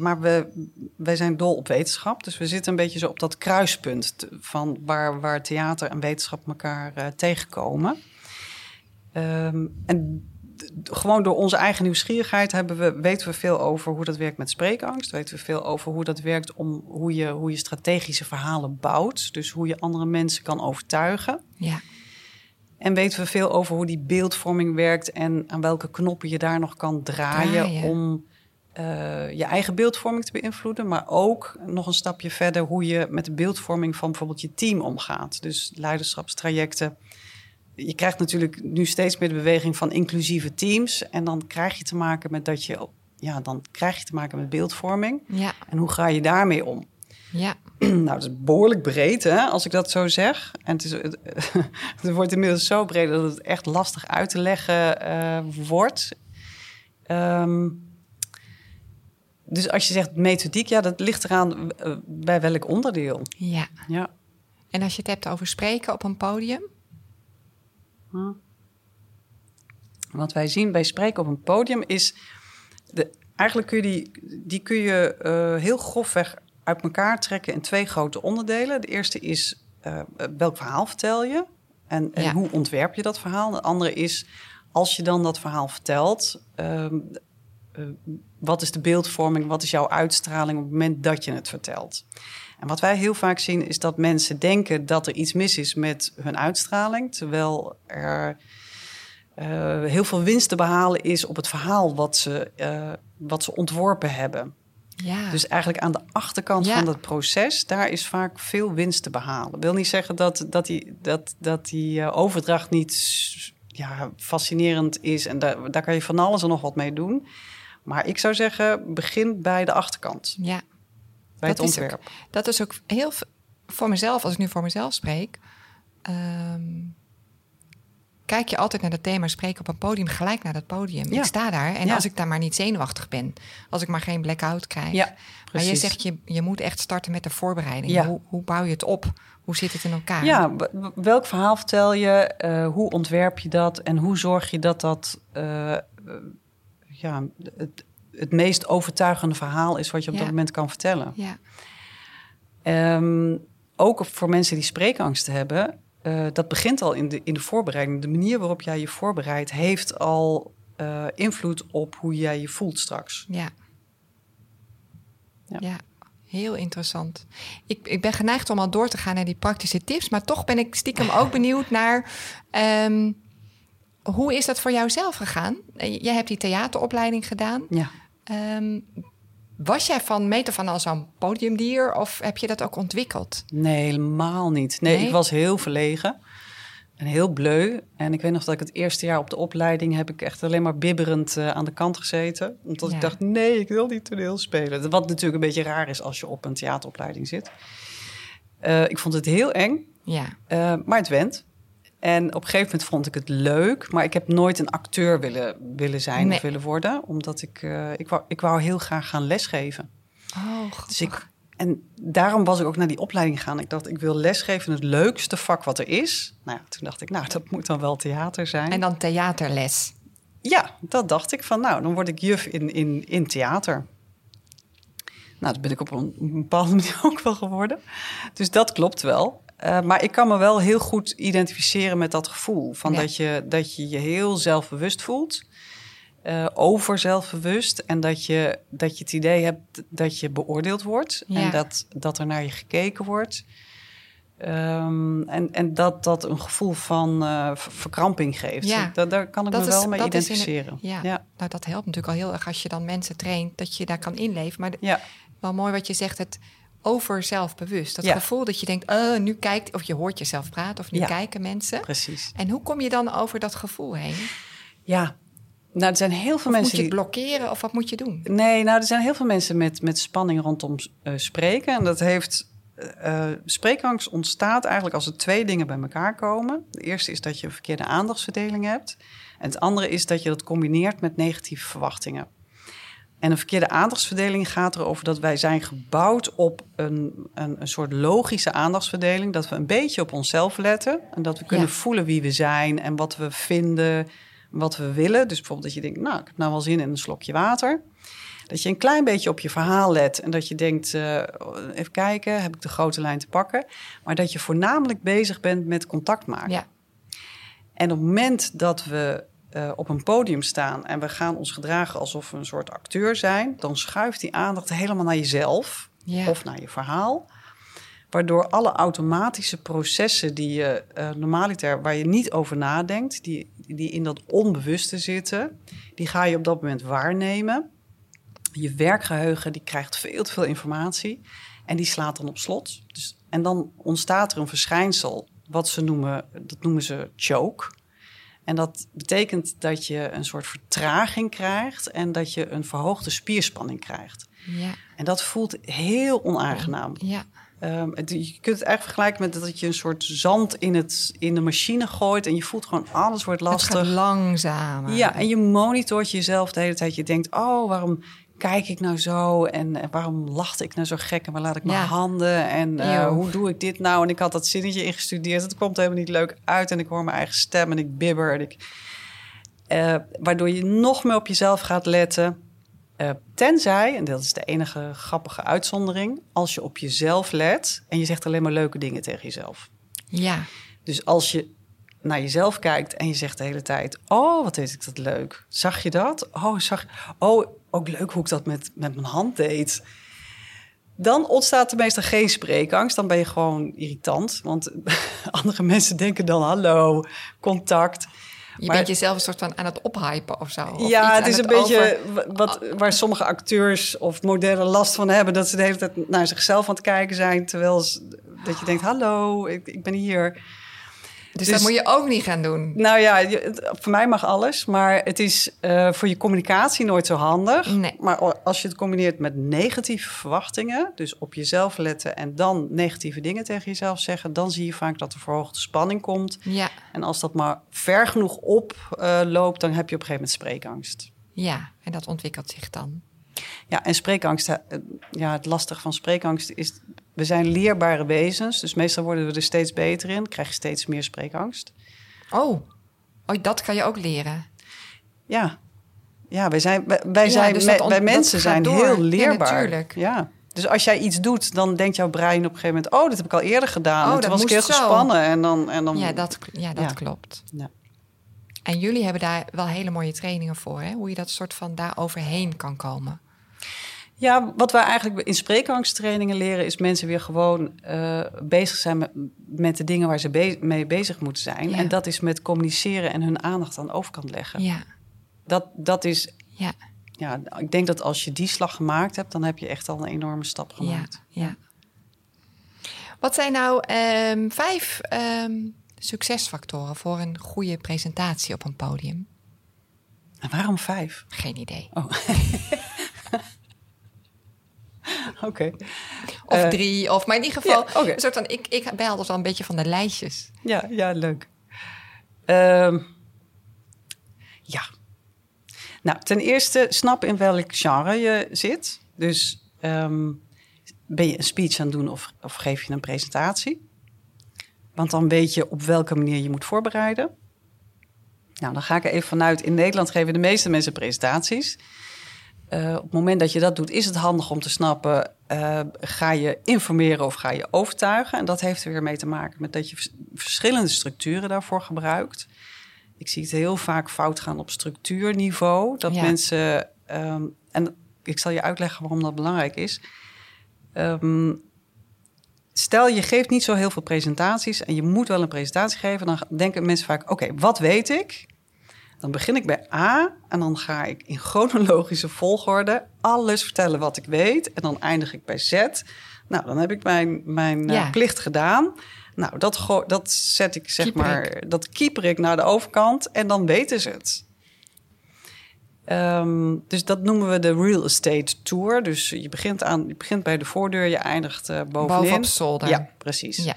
Speaker 1: maar we, wij zijn dol op wetenschap, dus we zitten een beetje zo op dat kruispunt van waar, waar theater en wetenschap elkaar eh, tegenkomen. Ehm, en gewoon door onze eigen nieuwsgierigheid hebben we, weten we veel over hoe dat werkt met spreekangst. Weten we veel over hoe dat werkt om hoe je, hoe je strategische verhalen bouwt. Dus hoe je andere mensen kan overtuigen.
Speaker 2: Ja,
Speaker 1: En weten we veel over hoe die beeldvorming werkt en aan welke knoppen je daar nog kan draaien,
Speaker 2: Draaien.
Speaker 1: om eh, je eigen beeldvorming te beïnvloeden. Maar ook nog een stapje verder hoe je met de beeldvorming van bijvoorbeeld je team omgaat. Dus leiderschapstrajecten. Je krijgt natuurlijk nu steeds meer de beweging van inclusieve teams. En dan krijg je te maken met dat je. Ja, dan krijg je te maken met beeldvorming.
Speaker 2: ja,
Speaker 1: En hoe ga je daarmee om?
Speaker 2: ja.
Speaker 1: Nou, dat is behoorlijk breed, hè, als ik dat zo zeg. En het, is, het, wordt inmiddels zo breed dat het echt lastig uit te leggen eh, wordt. Ehm, dus als je zegt methodiek, ja, dat ligt eraan eh, bij welk onderdeel.
Speaker 2: ja.
Speaker 1: Ja.
Speaker 2: En als je het hebt over spreken op een podium,
Speaker 1: Wat wij zien bij spreken op een podium is... De, eigenlijk kun je die, die kun je eh, heel grofweg uit elkaar trekken in twee grote onderdelen. De eerste is eh, welk verhaal vertel je en, en
Speaker 2: Ja.
Speaker 1: hoe ontwerp je dat verhaal. De andere is als je dan dat verhaal vertelt... ehm, eh, wat is de beeldvorming, wat is jouw uitstraling op het moment dat je het vertelt. En wat wij heel vaak zien is dat mensen denken dat er iets mis is met hun uitstraling, terwijl er eh, heel veel winst te behalen is op het verhaal wat ze, eh, wat ze ontworpen hebben.
Speaker 2: ja.
Speaker 1: Dus eigenlijk aan de achterkant
Speaker 2: Ja.
Speaker 1: van dat proces, daar is vaak veel winst te behalen. Dat wil niet zeggen dat, dat die, dat, dat die eh, overdracht niet ja, fascinerend is. En daar, daar kan je van alles en nog wat mee doen. Maar ik zou zeggen, begin bij de achterkant.
Speaker 2: ja.
Speaker 1: bij het ontwerp.
Speaker 2: Is ook, dat is ook heel voor mezelf, als ik nu voor mezelf spreek. Ehm, kijk je altijd naar het thema spreken op een podium, gelijk naar dat podium. Ik sta daar en als ik daar maar niet zenuwachtig ben, als ik maar geen blackout krijg. Ja, maar je zegt, je, je moet echt starten met de voorbereiding. Hoe, hoe bouw je het op? Hoe zit het in elkaar?
Speaker 1: Ja, welk verhaal vertel je? Uh, hoe ontwerp je dat? En hoe zorg je dat dat uh, ja, het, het meest overtuigende verhaal is wat je op dat moment kan vertellen? Ja. Um, ook voor mensen die spreekangst hebben, uh, dat begint al in de, in de voorbereiding. De manier waarop jij je voorbereidt heeft al uh, invloed op hoe jij je voelt straks.
Speaker 2: Ja. Ja. ja. Heel interessant. Ik, ik ben geneigd om al door te gaan naar die praktische tips, maar toch ben ik stiekem ook benieuwd naar um, hoe is dat voor jou zelf gegaan? Eh, jij hebt die theateropleiding gedaan. Ja. Um, was jij van meter van als zo'n podiumdier of heb je dat ook ontwikkeld?
Speaker 1: Nee, helemaal niet. Nee, ik was heel verlegen en heel bleu. En ik weet nog dat ik het eerste jaar op de opleiding heb ik echt alleen maar bibberend uh, aan de kant gezeten. Omdat ik dacht, nee, ik wil niet toneel spelen. Wat natuurlijk een beetje raar is als je op een theateropleiding zit. Uh, ik vond het heel eng, ja. Uh, maar het went. En op een gegeven moment vond ik het leuk, maar ik heb nooit een acteur willen, willen zijn of willen worden, omdat ik, uh, ik, wou, ik wou heel graag gaan lesgeven.
Speaker 2: Oh,
Speaker 1: dus ik, en daarom was ik ook naar die opleiding gegaan. Ik dacht, ik wil lesgeven het leukste vak wat er is. Nou ja, toen dacht ik, nou, dat moet dan wel theater zijn.
Speaker 2: En dan theaterles?
Speaker 1: Ja, dat dacht ik van, nou, dan word ik juf in, in, in theater. Nou, dat ben ik op een, een bepaalde manier ook wel geworden. Dus dat klopt wel. Uh, maar ik kan me wel heel goed identificeren met dat gevoel. Van dat, je, dat je je heel zelfbewust voelt. Uh, over zelfbewust. En dat je, dat je het idee hebt dat je beoordeeld wordt. Ja. En dat, dat er naar je gekeken wordt. Um, en, en dat dat een gevoel van uh, verkramping geeft. Ja. Dat, daar kan ik dat me wel mee identificeren.
Speaker 2: ja. ja. Nou, dat helpt natuurlijk al heel erg als je dan mensen traint... dat je daar kan inleven. Maar ja. wel mooi wat je zegt... het over zelfbewust. Dat gevoel dat je denkt, uh, nu kijkt, of je hoort jezelf praten, of nu kijken mensen.
Speaker 1: Precies.
Speaker 2: En hoe kom je dan over dat gevoel heen?
Speaker 1: Ja, nou, er zijn heel veel
Speaker 2: of
Speaker 1: mensen.
Speaker 2: Moet je blokkeren of wat moet je doen?
Speaker 1: Nee, nou, er zijn heel veel mensen met, met spanning rondom uh, spreken. En dat heeft. Uh, spreekangst ontstaat eigenlijk als er twee dingen bij elkaar komen. De eerste is dat je een verkeerde aandachtsverdeling hebt. En het andere is dat je dat combineert met negatieve verwachtingen. En een verkeerde aandachtsverdeling gaat erover dat wij zijn gebouwd op een, een, een, soort logische aandachtsverdeling. Dat we een beetje op onszelf letten. En dat we kunnen voelen wie we zijn en wat we vinden, wat we willen. Dus bijvoorbeeld dat je denkt, nou, ik heb nou wel zin in een slokje water. Dat je een klein beetje op je verhaal let en dat je denkt, uh, even kijken, heb ik de grote lijn te pakken. Maar dat je voornamelijk bezig bent met contact maken. Ja. En op het moment dat we uh, op een podium staan en we gaan ons gedragen alsof we een soort acteur zijn, dan schuift die aandacht helemaal naar jezelf of naar je verhaal. Waardoor alle automatische processen die je uh, normaliter, waar je niet over nadenkt, die, die in dat onbewuste zitten, die ga je op dat moment waarnemen. Je werkgeheugen die krijgt veel te veel informatie en die slaat dan op slot. Dus, en dan ontstaat er een verschijnsel, wat ze noemen, dat noemen ze choke. En dat betekent dat je een soort vertraging krijgt en dat je een verhoogde spierspanning krijgt. Ja. En dat voelt heel onaangenaam. Ja. Um, het, je kunt het eigenlijk vergelijken met dat je een soort zand in, het, in de machine gooit en je voelt gewoon alles wordt lastig.
Speaker 2: Het gaat langzamer.
Speaker 1: Ja, en je monitort jezelf de hele tijd. Je denkt, oh, waarom kijk ik nou zo? En, waarom lachte ik nou zo gek? En waar laat ik mijn handen? En uh, hoe doe ik dit nou? En ik had dat zinnetje ingestudeerd. Het komt helemaal niet leuk uit. En ik hoor mijn eigen stem en ik bibber. En ik, uh, waardoor je nog meer op jezelf gaat letten. Uh, tenzij, en dat is de enige grappige uitzondering, als je op jezelf let en je zegt alleen maar leuke dingen tegen jezelf.
Speaker 2: Ja.
Speaker 1: Dus als je naar jezelf kijkt en je zegt de hele tijd: Oh, wat deed ik dat leuk? Zag je dat? Oh, zag. Oh, ook leuk hoe ik dat met, met mijn hand deed. Dan ontstaat er meestal geen spreekangst. Dan ben je gewoon irritant. Want andere mensen denken dan: hallo, contact.
Speaker 2: Je maar, bent jezelf een soort van aan het ophypen of zo. Of
Speaker 1: ja, het is een beetje wat, waar sommige acteurs of modellen last van hebben. Dat ze de hele tijd naar zichzelf aan het kijken zijn. Terwijl ze, dat je denkt: hallo, ik, ik ben hier.
Speaker 2: Dus, dat moet je ook niet gaan doen.
Speaker 1: Nou ja, je- voor mij mag alles, maar het is eh, voor je communicatie nooit zo handig.
Speaker 2: Nee.
Speaker 1: Maar als je het combineert met negatieve verwachtingen, dus op jezelf letten en dan negatieve dingen tegen jezelf zeggen, dan zie je vaak dat er verhoogde spanning komt.
Speaker 2: Ja,
Speaker 1: En als dat maar ver genoeg oploopt, dan heb je op een gegeven moment spreekangst.
Speaker 2: ja. En dat ontwikkelt zich dan.
Speaker 1: Ja, en spreekangst, eh, ja, het lastige van spreekangst is, we zijn leerbare wezens, dus meestal worden we er steeds beter in, krijg je steeds meer spreekangst.
Speaker 2: Oh, oh dat kan je ook leren.
Speaker 1: Ja, ja wij, zijn, wij, wij
Speaker 2: Ja,
Speaker 1: zijn,
Speaker 2: dus
Speaker 1: me- wij mensen zijn
Speaker 2: door.
Speaker 1: heel
Speaker 2: Ja,
Speaker 1: leerbaar.
Speaker 2: natuurlijk.
Speaker 1: Ja. Dus als jij iets doet, dan denkt jouw brein op een gegeven moment... oh, dat heb ik al eerder gedaan.
Speaker 2: Oh,
Speaker 1: en toen was ik heel
Speaker 2: zo.
Speaker 1: gespannen. En dan, en dan,
Speaker 2: Ja, dat, ja, dat
Speaker 1: Ja.
Speaker 2: klopt.
Speaker 1: Ja.
Speaker 2: En jullie hebben daar wel hele mooie trainingen voor, hè? Hoe je dat soort van daar overheen kan komen.
Speaker 1: Ja, wat wij eigenlijk in spreekangsttrainingen leren... is mensen weer gewoon eh, bezig zijn met, met de dingen waar ze be- mee bezig moeten zijn.
Speaker 2: Ja.
Speaker 1: En dat is met communiceren en hun aandacht aan de overkant leggen.
Speaker 2: Ja,
Speaker 1: Dat, dat is...
Speaker 2: ja,
Speaker 1: Ja, ik denk dat als je die slag gemaakt hebt... dan heb je echt al een enorme stap gemaakt.
Speaker 2: ja. Wat zijn nou ehm, vijf ehm, succesfactoren voor een goede presentatie op een podium?
Speaker 1: En waarom vijf?
Speaker 2: Geen idee.
Speaker 1: Oké.
Speaker 2: Of
Speaker 1: Eh,
Speaker 2: drie, of maar in ieder geval,
Speaker 1: ja, oké.
Speaker 2: een soort van, ik, ik ben altijd wel een beetje van de lijstjes.
Speaker 1: Ja, ja, leuk. Ehm, ja. Nou, ten eerste snap in welk genre je zit. Dus ehm, ben je een speech aan het doen of, of geef je een presentatie? Want dan weet je op welke manier je moet voorbereiden. Nou, dan ga ik er even vanuit. In Nederland geven de meeste mensen presentaties. Eh, op het moment dat je dat doet, is het handig om te snappen: eh, ga je informeren of ga je overtuigen? En dat heeft er weer mee te maken met dat je vers- verschillende structuren daarvoor gebruikt. Ik zie het heel vaak fout gaan op structuurniveau. Dat
Speaker 2: Ja.
Speaker 1: mensen, ehm, en ik zal je uitleggen waarom dat belangrijk is. Ehm, stel je geeft niet zo heel veel presentaties en je moet wel een presentatie geven, dan denken mensen vaak: oké, wat weet ik? Dan begin ik bij A en dan ga ik in chronologische volgorde alles vertellen wat ik weet. En dan eindig ik bij Z. Nou, dan heb ik mijn, mijn eh, plicht gedaan. Nou, dat, dat zet ik zeg
Speaker 2: Keeper
Speaker 1: maar, dat keeper ik naar de overkant en dan weten ze het. Ehm, dus dat noemen we de real estate tour. Dus je begint, aan, je begint bij de voordeur, je eindigt eh bovenin.
Speaker 2: Boven op zolder.
Speaker 1: Ja, precies.
Speaker 2: Ja.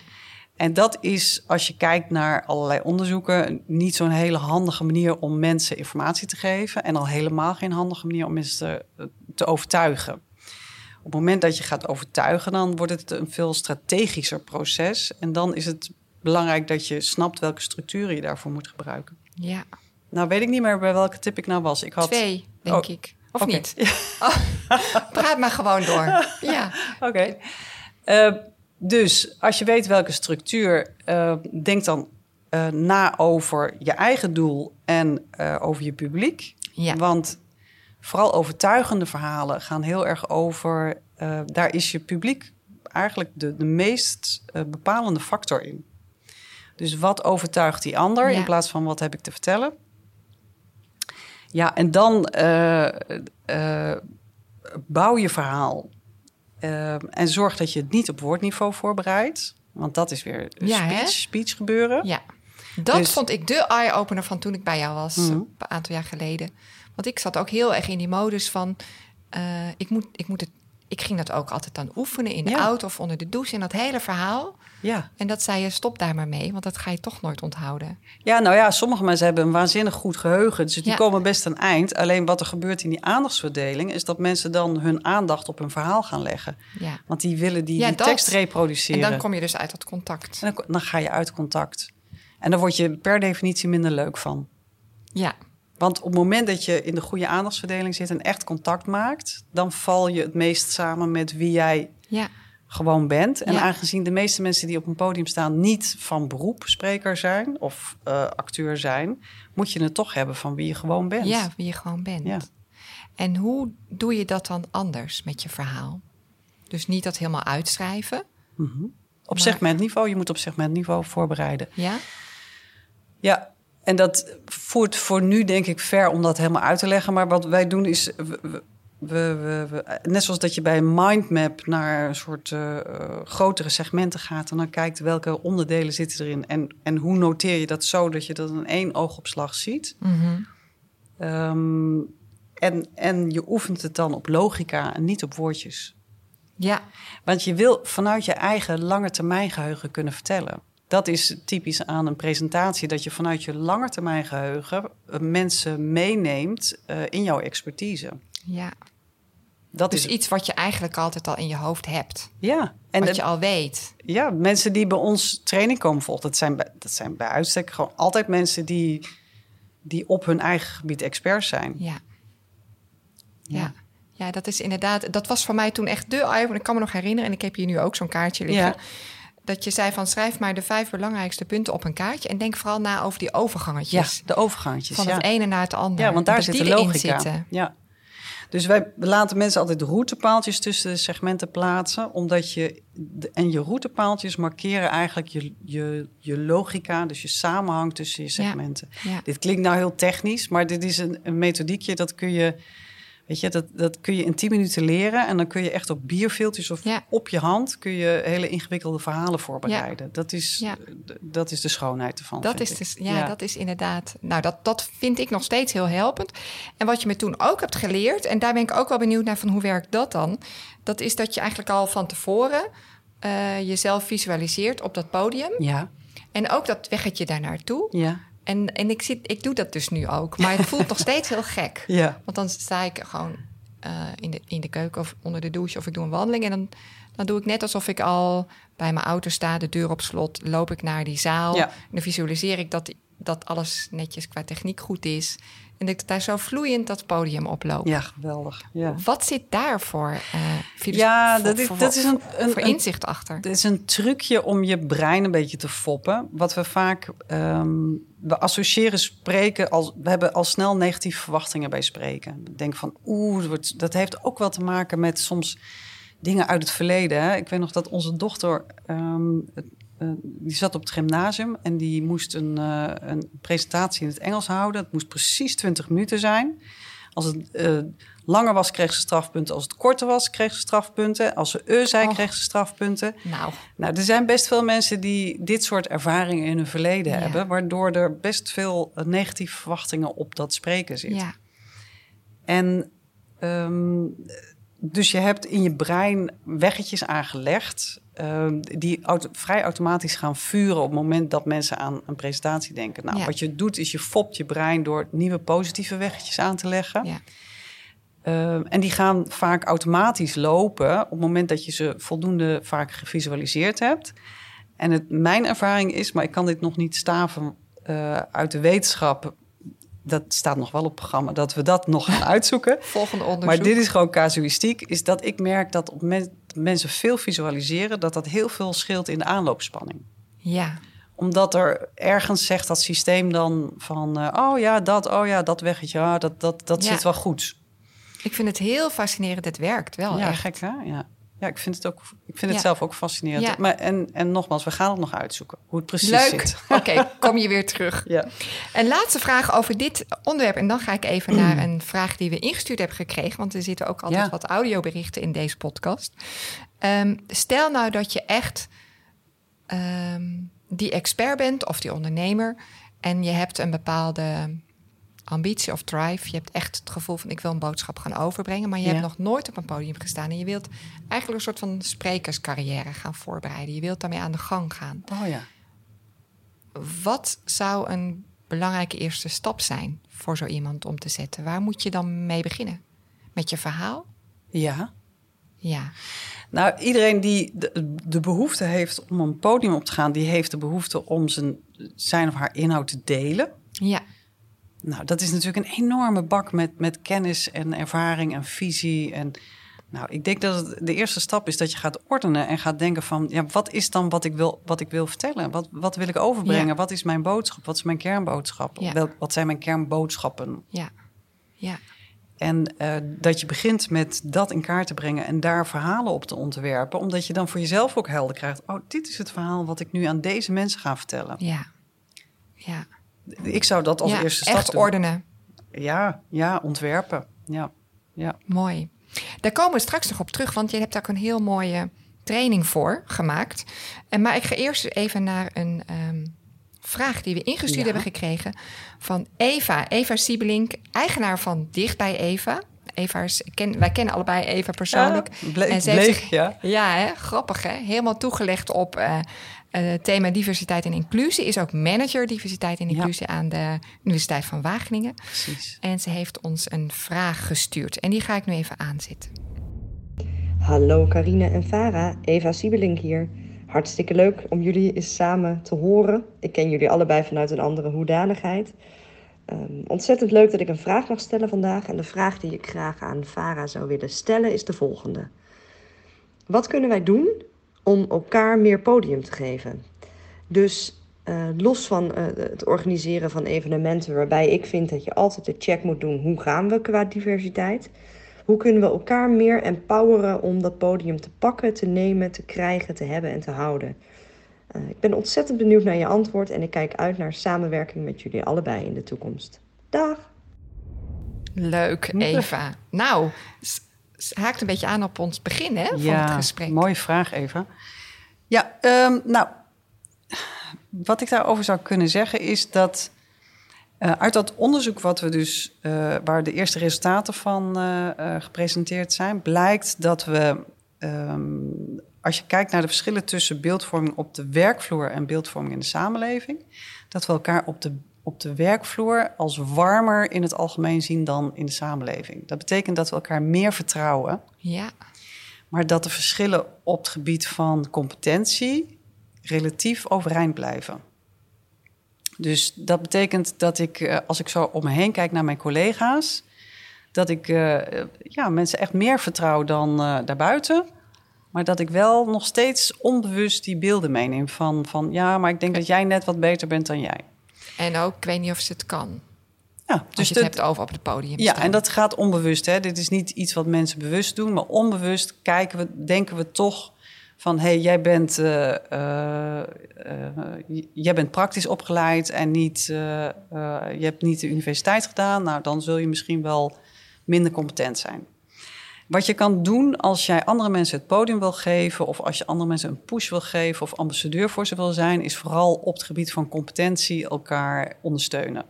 Speaker 1: En dat is, als je kijkt naar allerlei onderzoeken, niet zo'n hele handige manier om mensen informatie te geven. En al helemaal geen handige manier om mensen te, te overtuigen. Op het moment dat je gaat overtuigen, dan wordt het een veel strategischer proces. En dan is het belangrijk dat je snapt welke structuren je daarvoor moet gebruiken.
Speaker 2: ja.
Speaker 1: Nou, weet ik niet meer bij welke tip ik nou was. Ik had
Speaker 2: Twee, denk
Speaker 1: Oh,
Speaker 2: ik. Of niet? Oh, praat maar gewoon door. Ja,
Speaker 1: Oké. Eh, dus als je weet welke structuur, eh, denk dan eh, na over je eigen doel en eh, over je publiek.
Speaker 2: Ja.
Speaker 1: Want vooral overtuigende verhalen gaan heel erg over. daar is je publiek eigenlijk de, de meest bepalende factor in. Dus wat overtuigt die ander
Speaker 2: Ja.
Speaker 1: in plaats van wat heb ik te vertellen? Ja, en dan bouw je verhaal. Eh, en zorg dat je het niet op woordniveau voorbereidt. Want dat is weer
Speaker 2: Ja,
Speaker 1: speech, speech gebeuren.
Speaker 2: ja. Dat
Speaker 1: Dus-
Speaker 2: vond ik de eye-opener van toen ik bij jou was,
Speaker 1: Mhm.
Speaker 2: een aantal jaar geleden. Want ik zat ook heel erg in die modus van... eh, ik, moet, ik, moet het, ik ging dat ook altijd dan oefenen in de
Speaker 1: Ja.
Speaker 2: auto of onder de douche... en dat hele verhaal.
Speaker 1: Ja.
Speaker 2: En dat zei je, stop daar maar mee, want dat ga je toch nooit onthouden.
Speaker 1: ja, nou ja, sommige mensen hebben een waanzinnig goed geheugen. Dus die
Speaker 2: Ja.
Speaker 1: komen best aan eind. Alleen wat er gebeurt in die aandachtsverdeling... is dat mensen dan hun aandacht op hun verhaal gaan leggen.
Speaker 2: Ja.
Speaker 1: Want die willen die, tekst
Speaker 2: En
Speaker 1: reproduceren.
Speaker 2: dan kom je dus uit dat contact.
Speaker 1: En dan, dan ga je uit contact. En dan word je per definitie minder leuk van.
Speaker 2: Ja,
Speaker 1: Want op het moment dat je in de goede aandachtsverdeling zit en echt contact maakt, dan val je het meest samen met wie jij
Speaker 2: ja,
Speaker 1: gewoon bent. En
Speaker 2: Ja.
Speaker 1: aangezien de meeste mensen die op een podium staan niet van beroep spreker zijn of eh, acteur zijn, moet je het toch hebben van wie je gewoon bent.
Speaker 2: ja, wie je gewoon bent.
Speaker 1: Ja.
Speaker 2: En hoe doe je dat dan anders met je verhaal? Dus niet dat helemaal uitschrijven.
Speaker 1: Op
Speaker 2: Maar-
Speaker 1: segmentniveau, je moet op segmentniveau voorbereiden.
Speaker 2: Ja,
Speaker 1: Ja, en dat voert voor nu denk ik ver om dat helemaal uit te leggen. Maar wat wij doen is, we, we- we, we, we, net zoals dat je bij een mindmap naar een soort uh, grotere segmenten gaat en dan kijkt welke onderdelen zitten erin en, en hoe noteer je dat zo dat je dat in één oogopslag ziet.
Speaker 2: Mm
Speaker 1: um, en, en je oefent het dan op logica en niet op woordjes.
Speaker 2: Ja.
Speaker 1: Want je wil vanuit je eigen lange termijn geheugen kunnen vertellen. Dat is typisch aan een presentatie, dat je vanuit je lange termijn geheugen eh, mensen meeneemt uh, in jouw expertise.
Speaker 2: Ja. Dat dus is iets wat je eigenlijk altijd al in je hoofd hebt.
Speaker 1: Ja.
Speaker 2: En wat je al weet.
Speaker 1: Ja, mensen die bij ons training komen volgen, dat zijn, dat zijn bij uitstek gewoon altijd mensen die, die op hun eigen gebied expert zijn.
Speaker 2: Ja. Ja. ja. dat is inderdaad. Dat was voor mij toen echt de eye. Ik kan me nog herinneren, en ik heb hier nu ook zo'n kaartje liggen. Ja. Dat je zei van schrijf maar de vijf belangrijkste punten op een kaartje. En denk vooral na over die overgangetjes.
Speaker 1: Ja, de overgangetjes.
Speaker 2: Van het ene naar het andere.
Speaker 1: Ja, want daar zit de logica. Zitten. Ja. Dus wij laten mensen altijd routepaaltjes tussen de segmenten plaatsen. Omdat je. En je routepaaltjes markeren eigenlijk je, je, je logica, dus je samenhang tussen je segmenten.
Speaker 2: Ja.
Speaker 1: Dit klinkt nou heel technisch, maar dit is een, een methodiekje dat kun je Weet je, dat, dat kun je in 10 minuten leren. En dan kun je echt op bierveeltjes of op je hand... kun je hele ingewikkelde verhalen voorbereiden. Dat, is, ja. dat is de schoonheid ervan,
Speaker 2: dat is dus, ja, dat is inderdaad... Nou, dat, dat vind ik nog steeds heel helpend. En wat je me toen ook hebt geleerd... en daar ben ik ook wel benieuwd naar van hoe werkt dat dan... dat is dat je eigenlijk al van tevoren... Uh, jezelf visualiseert op dat podium.
Speaker 1: Ja.
Speaker 2: En ook dat weggetje daar naartoe.
Speaker 1: Ja.
Speaker 2: En, en ik, zit, ik doe dat dus nu ook. Maar het voelt nog steeds heel gek.
Speaker 1: Ja.
Speaker 2: Want dan sta ik gewoon uh, in, de, in de keuken of onder de douche of ik doe een wandeling. En dan, dan doe ik net alsof ik al bij mijn auto sta, de deur op slot, loop ik naar die zaal.
Speaker 1: Ja.
Speaker 2: En dan visualiseer ik dat, dat alles netjes qua techniek goed is. En dat ik daar zo vloeiend dat podium oploop.
Speaker 1: Ja, geweldig. Ja.
Speaker 2: Wat zit daarvoor? Uh,
Speaker 1: ja, dat is, dat is een, een,
Speaker 2: voor inzicht achter.
Speaker 1: Het is een trucje om je brein een beetje te foppen. Wat we vaak. Um, we associëren spreken als. We hebben al snel negatieve verwachtingen bij spreken. We denken van oeh, dat heeft ook wel te maken met soms dingen uit het verleden. Hè? Ik weet nog dat onze dochter. Um, uh, die zat op het gymnasium en die moest een, uh, een, presentatie in het Engels houden. Het moest precies 20 minuten zijn. Als het uh, langer was, kreeg ze strafpunten. Als het korter was, kreeg ze strafpunten. Als ze e zei, oh. kreeg ze strafpunten.
Speaker 2: Nou.
Speaker 1: nou, er zijn best veel mensen die dit soort ervaringen in hun verleden ja. hebben, waardoor er best veel negatieve verwachtingen op dat spreken zitten.
Speaker 2: Ja.
Speaker 1: En um, dus je hebt in je brein weggetjes aangelegd uh, die auto vrij automatisch gaan vuren op het moment dat mensen aan een presentatie denken. Nou,
Speaker 2: ja.
Speaker 1: wat je doet is je fopt je brein door nieuwe positieve weggetjes aan te leggen.
Speaker 2: Ja.
Speaker 1: Uh, en die gaan vaak automatisch lopen op het moment dat je ze voldoende vaak gevisualiseerd hebt. En het, mijn ervaring is, maar ik kan dit nog niet staven uh, uit de wetenschap, dat staat nog wel op het programma, dat we dat nog gaan uitzoeken.
Speaker 2: Volgende onderzoek.
Speaker 1: Maar dit is gewoon casuïstiek, is dat ik merk dat op men, mensen veel visualiseren, dat dat heel veel scheelt in de aanloopspanning.
Speaker 2: Ja.
Speaker 1: Omdat er ergens zegt dat systeem dan van, uh, oh ja, dat, oh ja, dat weggetje, ja, dat, dat, dat
Speaker 2: Ja.
Speaker 1: zit wel goed.
Speaker 2: Ik vind het heel fascinerend. Het werkt wel
Speaker 1: ja,
Speaker 2: echt.
Speaker 1: gek hè? Ja. Ja, ik vind het, ook, ik vind het
Speaker 2: Ja.
Speaker 1: zelf ook fascinerend.
Speaker 2: Ja.
Speaker 1: Maar, en, en nogmaals, we gaan het nog uitzoeken, hoe het precies
Speaker 2: Leuk.
Speaker 1: zit.
Speaker 2: Oké, kom je weer terug.
Speaker 1: Ja.
Speaker 2: Een laatste vraag over dit onderwerp. En dan ga ik even naar een vraag die we ingestuurd hebben gekregen. Want er zitten ook altijd
Speaker 1: Ja.
Speaker 2: wat audioberichten in deze podcast. Ehm, stel nou dat je echt ehm, die expert bent of die ondernemer. En je hebt een bepaalde ambitie of drive. Je hebt echt het gevoel van ik wil een boodschap gaan overbrengen. Maar je
Speaker 1: Ja.
Speaker 2: hebt nog nooit op een podium gestaan. En je wilt eigenlijk een soort van sprekerscarrière gaan voorbereiden. Je wilt daarmee aan de gang gaan.
Speaker 1: Oh ja.
Speaker 2: Wat zou een belangrijke eerste stap zijn voor zo iemand om te zetten? Waar moet je dan mee beginnen? Met je verhaal?
Speaker 1: Ja.
Speaker 2: Ja.
Speaker 1: Nou, iedereen die de, de behoefte heeft om een podium op te gaan, die heeft de behoefte om zijn, zijn of haar inhoud te delen.
Speaker 2: Ja.
Speaker 1: Nou, dat is natuurlijk een enorme bak met, met kennis en ervaring en visie. En nou, ik denk dat het de eerste stap is dat je gaat ordenen en gaat denken van, ja, wat is dan wat ik wil, wat ik wil vertellen? Wat, wat wil ik overbrengen?
Speaker 2: Ja.
Speaker 1: Wat is mijn boodschap? Wat is mijn kernboodschap?
Speaker 2: Ja.
Speaker 1: Wel, wat zijn mijn kernboodschappen?
Speaker 2: Ja. Ja.
Speaker 1: En eh, dat je begint met dat in kaart te brengen en daar verhalen op te ontwerpen, omdat je dan voor jezelf ook helder krijgt. Oh, dit is het verhaal wat ik nu aan deze mensen ga vertellen.
Speaker 2: Ja. Ja.
Speaker 1: Ik zou dat als
Speaker 2: ja.
Speaker 1: eerste stap
Speaker 2: Echt
Speaker 1: doen.
Speaker 2: ordenen.
Speaker 1: Ja, ja, ontwerpen. Ja. ja.
Speaker 2: Mooi. Daar komen we straks nog op terug, want je hebt daar ook een heel mooie training voor gemaakt. En, maar ik ga eerst even naar een ehm, vraag die we ingestuurd
Speaker 1: Ja.
Speaker 2: hebben gekregen van Eva. Eva Siebelink, eigenaar van Dicht bij Eva. Eva is, ken, wij kennen allebei Eva persoonlijk.
Speaker 1: Ja,
Speaker 2: En ze heeft
Speaker 1: bleek,
Speaker 2: zich-
Speaker 1: ja.
Speaker 2: Ja, hè? grappig hè. Helemaal toegelegd op eh, eh, het thema diversiteit en inclusie. Is ook manager diversiteit en
Speaker 1: Ja.
Speaker 2: inclusie aan de Universiteit van Wageningen.
Speaker 1: Precies.
Speaker 2: En ze heeft ons een vraag gestuurd. En die ga ik nu even aanzetten.
Speaker 3: Hallo Carine en Farah, Eva Siebelink hier. Hartstikke leuk om jullie eens samen te horen. Ik ken jullie allebei vanuit een andere hoedanigheid. Ehm, ontzettend leuk dat ik een vraag mag stellen vandaag. En de vraag die ik graag aan Farah zou willen stellen is de volgende. Wat kunnen wij doen om elkaar meer podium te geven? Dus eh, los van eh, het organiseren van evenementen waarbij ik vind dat je altijd de check moet doen hoe gaan we qua diversiteit. Hoe kunnen we elkaar meer empoweren om dat podium te pakken, te nemen, te krijgen, te hebben en te houden? Eh, ik ben ontzettend benieuwd naar je antwoord en ik kijk uit naar samenwerking met jullie allebei in de toekomst. Dag!
Speaker 2: Leuk, Eva. Nou, haakt een beetje aan op ons begin hè, van
Speaker 1: ja,
Speaker 2: het gesprek.
Speaker 1: mooie vraag, Eva. Ja, ehm, nou, wat ik daarover zou kunnen zeggen is dat eh, uit dat onderzoek wat we dus, eh, waar de eerste resultaten van eh, gepresenteerd zijn, blijkt dat we, ehm, als je kijkt naar de verschillen tussen beeldvorming op de werkvloer en beeldvorming in de samenleving, dat we elkaar op de, op de werkvloer als warmer in het algemeen zien dan in de samenleving. Dat betekent dat we elkaar meer vertrouwen.
Speaker 2: Ja,
Speaker 1: Maar dat de verschillen op het gebied van competentie relatief overeind blijven. Dus dat betekent dat ik, eh, als ik zo om me heen kijk naar mijn collega's, dat ik eh, ja, mensen echt meer vertrouw dan eh, daarbuiten. Maar dat ik wel nog steeds onbewust die beelden meeneem van, van ja, maar ik denk dat jij net wat beter bent dan jij.
Speaker 2: En ook, ik weet niet of ze het kan.
Speaker 1: Ja,
Speaker 2: Als
Speaker 1: dus
Speaker 2: je
Speaker 1: dat-
Speaker 2: het hebt over op het podium
Speaker 1: Ja,
Speaker 2: staan.
Speaker 1: en dat gaat onbewust. Hè? Dit is niet iets wat mensen bewust doen, maar onbewust kijken we, denken we toch van: hé, hey, jij bent, eh, eh, eh, jij bent praktisch opgeleid en niet, je hebt niet de universiteit gedaan. Nou, dan zul je misschien wel minder competent zijn. Wat je kan doen als jij andere mensen het podium wil geven, of als je andere mensen een push wil geven, of ambassadeur voor ze wil zijn, is vooral op het gebied van competentie elkaar ondersteunen.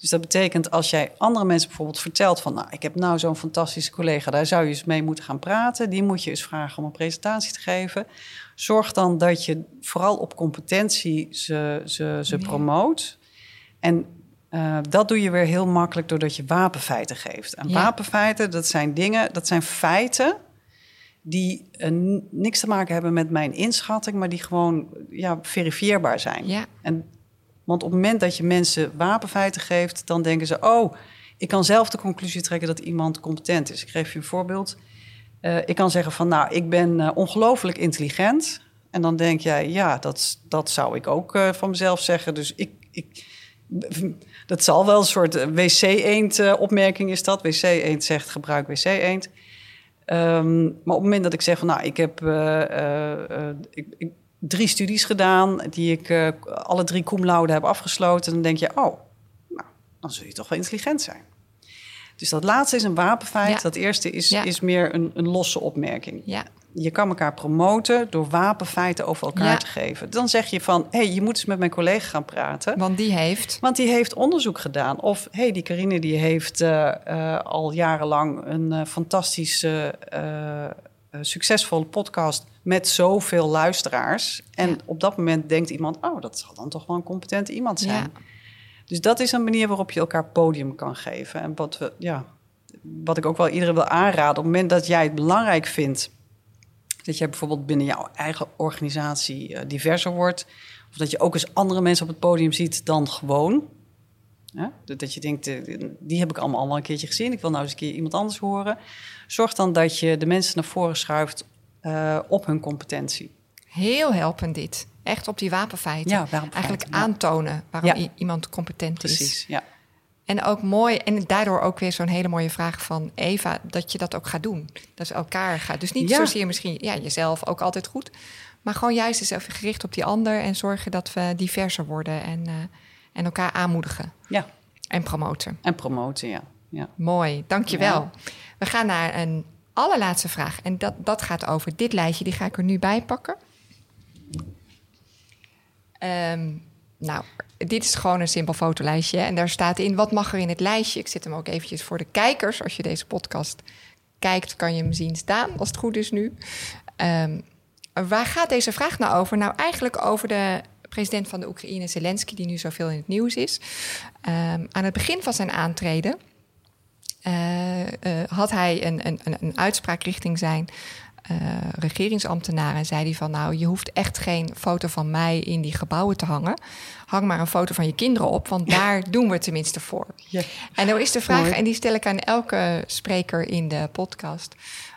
Speaker 1: Dus dat betekent als jij andere mensen bijvoorbeeld vertelt van, nou, ik heb nou zo'n fantastische collega, daar zou je eens mee moeten gaan praten. Die moet je eens vragen om een presentatie te geven. Zorg dan dat je vooral op competentie ze, ze, ze promoot. En eh, dat doe je weer heel makkelijk doordat je wapenfeiten geeft. En
Speaker 2: Ja.
Speaker 1: wapenfeiten, dat zijn dingen, dat zijn feiten die eh, niks te maken hebben met mijn inschatting, maar die gewoon ja, verifieerbaar zijn.
Speaker 2: Ja,
Speaker 1: En, want op het moment dat je mensen wapenfeiten geeft, dan denken ze: Oh, ik kan zelf de conclusie trekken dat iemand competent is. Ik geef je een voorbeeld. Eh, ik kan zeggen van, nou, ik ben ongelooflijk intelligent. En dan denk jij, ja, dat, dat zou ik ook van mezelf zeggen. Dus ik, ik, dat zal wel een soort eh, wc-eend-opmerking is dat. Wc-eend zegt, gebruik wc-eend. Ehm, maar op het moment dat ik zeg van, nou, ik heb eh, eh, eh, ik, ik, drie studies gedaan... die ik eh, alle drie cum laude heb afgesloten... dan denk je, oh, nou, dan zul je toch wel intelligent zijn. Dus dat laatste is een wapenfeit.
Speaker 2: Ja.
Speaker 1: Dat eerste is,
Speaker 2: Ja.
Speaker 1: is meer een, een losse opmerking.
Speaker 2: ja,
Speaker 1: Je kan elkaar promoten door wapenfeiten over elkaar
Speaker 2: Ja.
Speaker 1: te geven. Dan zeg je van, hé, hey, je moet eens met mijn collega gaan praten.
Speaker 2: want die heeft...
Speaker 1: Want die heeft onderzoek gedaan. Of hé, hey, die Carine die heeft eh, eh, al jarenlang een eh, fantastische, succesvolle podcast met zoveel luisteraars. En
Speaker 2: Ja.
Speaker 1: op dat moment denkt iemand, oh, dat zal dan toch wel een competente iemand zijn.
Speaker 2: Ja.
Speaker 1: Dus dat is een manier waarop je elkaar podium kan geven. En wat, we, ja, wat ik ook wel iedereen wil aanraden, op het moment dat jij het belangrijk vindt dat jij bijvoorbeeld binnen jouw eigen organisatie eh, diverser wordt, of dat je ook eens andere mensen op het podium ziet dan gewoon. Ja? Dat je denkt, eh, die heb ik allemaal al een keertje gezien, ik wil nou eens een keer iemand anders horen. Zorg dan dat je de mensen naar voren schuift eh, op hun competentie.
Speaker 2: Heel helpend dit. Echt op die wapenfeiten.
Speaker 1: Ja,
Speaker 2: Eigenlijk aantonen waarom
Speaker 1: Ja.
Speaker 2: iemand competent is.
Speaker 1: Precies, ja.
Speaker 2: En ook mooi, en daardoor ook weer zo'n hele mooie vraag van Eva, dat je dat ook gaat doen. Dat ze elkaar gaat. Dus niet
Speaker 1: Ja.
Speaker 2: zozeer misschien ja, jezelf ook altijd goed, maar gewoon juist eens even gericht op die ander en zorgen dat we diverser worden en, eh, en elkaar aanmoedigen
Speaker 1: ja.
Speaker 2: en promoten.
Speaker 1: En promoten, ja. ja.
Speaker 2: Mooi, dankjewel. We We gaan naar een allerlaatste vraag. En dat, dat gaat over dit lijstje. Die ga ik er nu bij pakken. Ehm, nou, dit is gewoon een simpel fotolijstje. En daar staat in wat mag er in het lijstje. Ik zet hem ook eventjes voor de kijkers. Als je deze podcast kijkt, kan je hem zien staan, als het goed is nu. Ehm, waar gaat deze vraag nou over? Nou, eigenlijk over de president van de Oekraïne, Zelensky, die nu zoveel in het nieuws is. Ehm, aan het begin van zijn aantreden uh, uh, had hij een, een, een uitspraak richting zijn uh, regeringsambtenaren. En zei hij van nou, je hoeft echt geen foto van mij in die gebouwen te hangen. Hang maar een foto van je kinderen op, want daar doen we tenminste voor. Ja. En dan is de vraag, en die stel ik aan elke spreker in de podcast.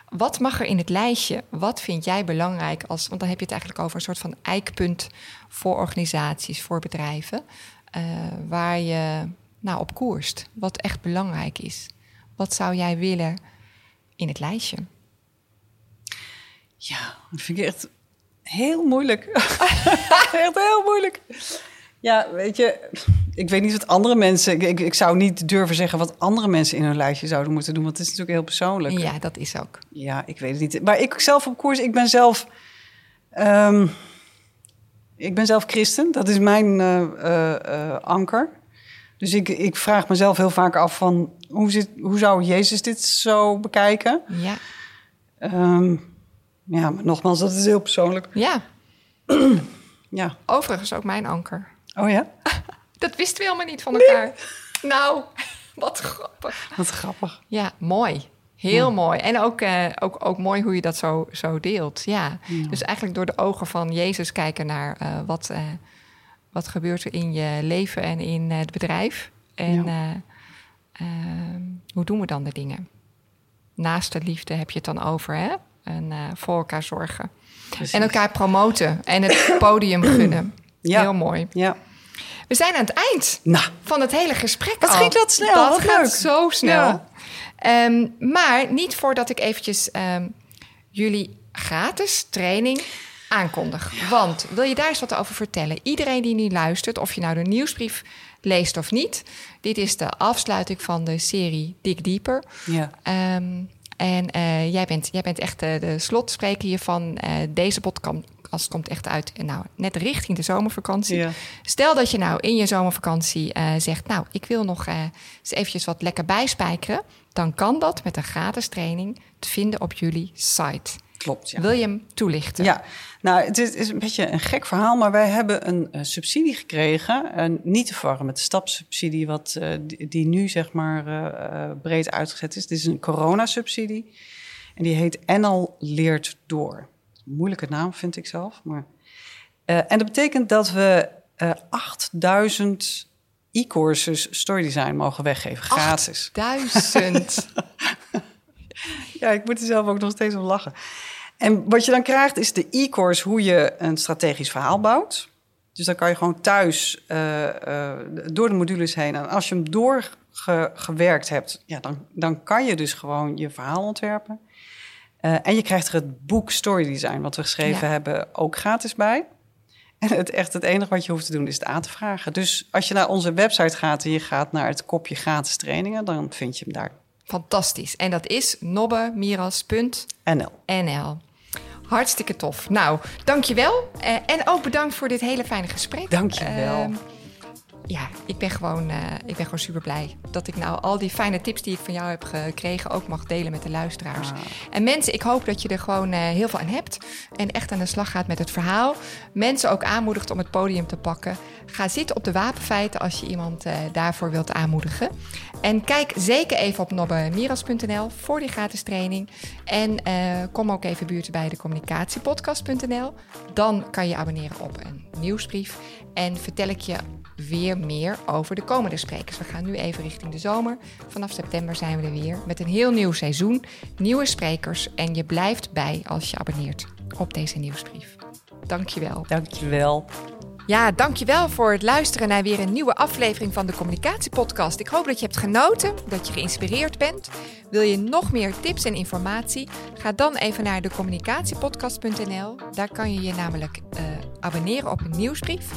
Speaker 2: Wat mag er in het lijstje? Wat vind jij belangrijk als. Want dan heb je het eigenlijk over een soort van eikpunt voor organisaties, voor bedrijven. Uh, waar je nou, op koerst. Wat echt belangrijk is. Wat zou jij willen in het lijstje?
Speaker 1: Ja, dat vind ik echt heel moeilijk. echt heel moeilijk. Ja, weet je, ik weet niet wat andere mensen. Ik, ik, zou niet durven zeggen wat andere mensen in hun lijstje zouden moeten doen, want het is natuurlijk heel persoonlijk.
Speaker 2: Ja, dat is ook.
Speaker 1: Ja, ik weet het niet. Maar ik zelf op koers, ik ben zelf. Um, ik ben zelf christen, dat is mijn uh, uh, anker. Dus ik, ik vraag mezelf heel vaak af van hoe, zit, hoe zou Jezus dit zo bekijken?
Speaker 2: Ja.
Speaker 1: Um, ja, maar nogmaals, dat is heel persoonlijk.
Speaker 2: Ja.
Speaker 1: ja.
Speaker 2: Overigens ook mijn anker.
Speaker 1: Oh ja?
Speaker 2: dat wisten we helemaal niet van elkaar. Nou, wat grappig.
Speaker 1: Wat grappig.
Speaker 2: Ja, mooi. Heel mooi. En ook, uh, ook, ook mooi hoe je dat zo, zo deelt. Ja. Dus eigenlijk door de ogen van Jezus kijken naar uh, wat, uh, wat gebeurt er in je leven en in het bedrijf. En ja. Ehm, hoe doen we dan de dingen? Naast de liefde heb je het dan over, hè? En voor elkaar zorgen. Precies. En elkaar promoten en het podium gunnen. Ja. Heel mooi.
Speaker 1: Ja.
Speaker 2: We zijn aan het eind
Speaker 1: nou.
Speaker 2: van het hele gesprek.
Speaker 1: Wat ging dat snel?
Speaker 2: Dat
Speaker 1: Wat
Speaker 2: gaat
Speaker 1: leuk.
Speaker 2: zo snel. Ja. Um, maar niet voordat ik eventjes um, jullie gratis training aankondig. Want wil je daar eens wat over vertellen? Iedereen die nu luistert, of je nou de nieuwsbrief leest of niet, dit is de afsluiting van de serie Dig Deeper.
Speaker 1: Ja.
Speaker 2: Um, en uh, jij, bent, jij bent echt de, de slotspreker hiervan. Uh, deze podcast komt echt uit, nou, net richting de zomervakantie.
Speaker 1: Ja.
Speaker 2: Stel dat je nou in je zomervakantie uh, zegt, nou, ik wil nog eens eventjes wat lekker bijspijkeren. Dan kan dat met een gratis training te vinden op jullie site.
Speaker 1: Klopt, ja.
Speaker 2: Wil je hem toelichten?
Speaker 1: Ja, nou, het is, is, een beetje een gek verhaal, maar wij hebben een, een subsidie gekregen. En niet te verwarren met de stapsubsidie, wat, uh, die, die, nu zeg maar uh, breed uitgezet is. Dit is een coronasubsidie. En die heet NL Leert Door. Moeilijke naam vind ik zelf. Maar, uh, en dat betekent dat we 8000 e-courses story design mogen weggeven, gratis.
Speaker 2: 8000?
Speaker 1: ja, ik moet er zelf ook nog steeds om lachen. En wat je dan krijgt is de e-course hoe je een strategisch verhaal bouwt. Dus dan kan je gewoon thuis uh, uh, door de modules heen. En als je hem doorgewerkt hebt, ja, dan, dan kan je dus gewoon je verhaal ontwerpen. Uh, en je krijgt er het boek Story Design, wat we geschreven ja. hebben, ook gratis bij. En het, echt het enige wat je hoeft te doen is het aan te vragen. Dus als je naar onze website gaat en je gaat naar het kopje gratis trainingen, dan vind je hem daar.
Speaker 2: Fantastisch. En dat is nobbemiras.nl. Hartstikke tof. Nou, dankjewel. Uh, en ook bedankt voor dit hele fijne gesprek.
Speaker 1: Dankjewel. Uh,
Speaker 2: ja, ik ben, gewoon, uh, ik ben gewoon super blij dat ik nou al die fijne tips die ik van jou heb gekregen ook mag delen met de luisteraars.
Speaker 1: Ah.
Speaker 2: En mensen, ik hoop dat je er gewoon uh, heel veel aan hebt en echt aan de slag gaat met het verhaal. Mensen ook aanmoedigt om het podium te pakken. Ga zitten op de wapenfeiten als je iemand uh, daarvoor wilt aanmoedigen. En kijk zeker even op nobbemiras.nl voor die gratis training. En kom ook even buurten bij de communicatiepodcast.nl. Dan kan je abonneren op een nieuwsbrief. En vertel ik je weer meer over de komende sprekers. We gaan nu even richting de zomer. Vanaf september zijn we er weer met een heel nieuw seizoen, nieuwe sprekers en je blijft bij als je abonneert op deze nieuwsbrief. Dankjewel.
Speaker 1: Dankjewel.
Speaker 2: Ja, dankjewel voor het luisteren naar weer een nieuwe aflevering van de Communicatiepodcast. Ik hoop dat je hebt genoten, dat je geïnspireerd bent. Wil je nog meer tips en informatie? Ga dan even naar de communicatiepodcast.nl. Daar kan je je namelijk uh, abonneren op een nieuwsbrief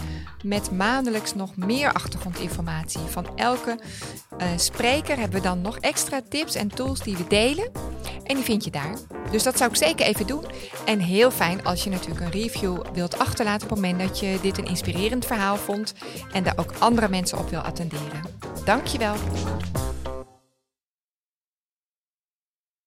Speaker 2: met maandelijks nog meer achtergrondinformatie. Van elke uh, spreker hebben we dan nog extra tips en tools die we delen. En die vind je daar. Dus dat zou ik zeker even doen. En heel fijn als je natuurlijk een review wilt achterlaten op het moment dat je dit een inspirerend verhaal vond en daar ook andere mensen op wil attenderen. Dankjewel.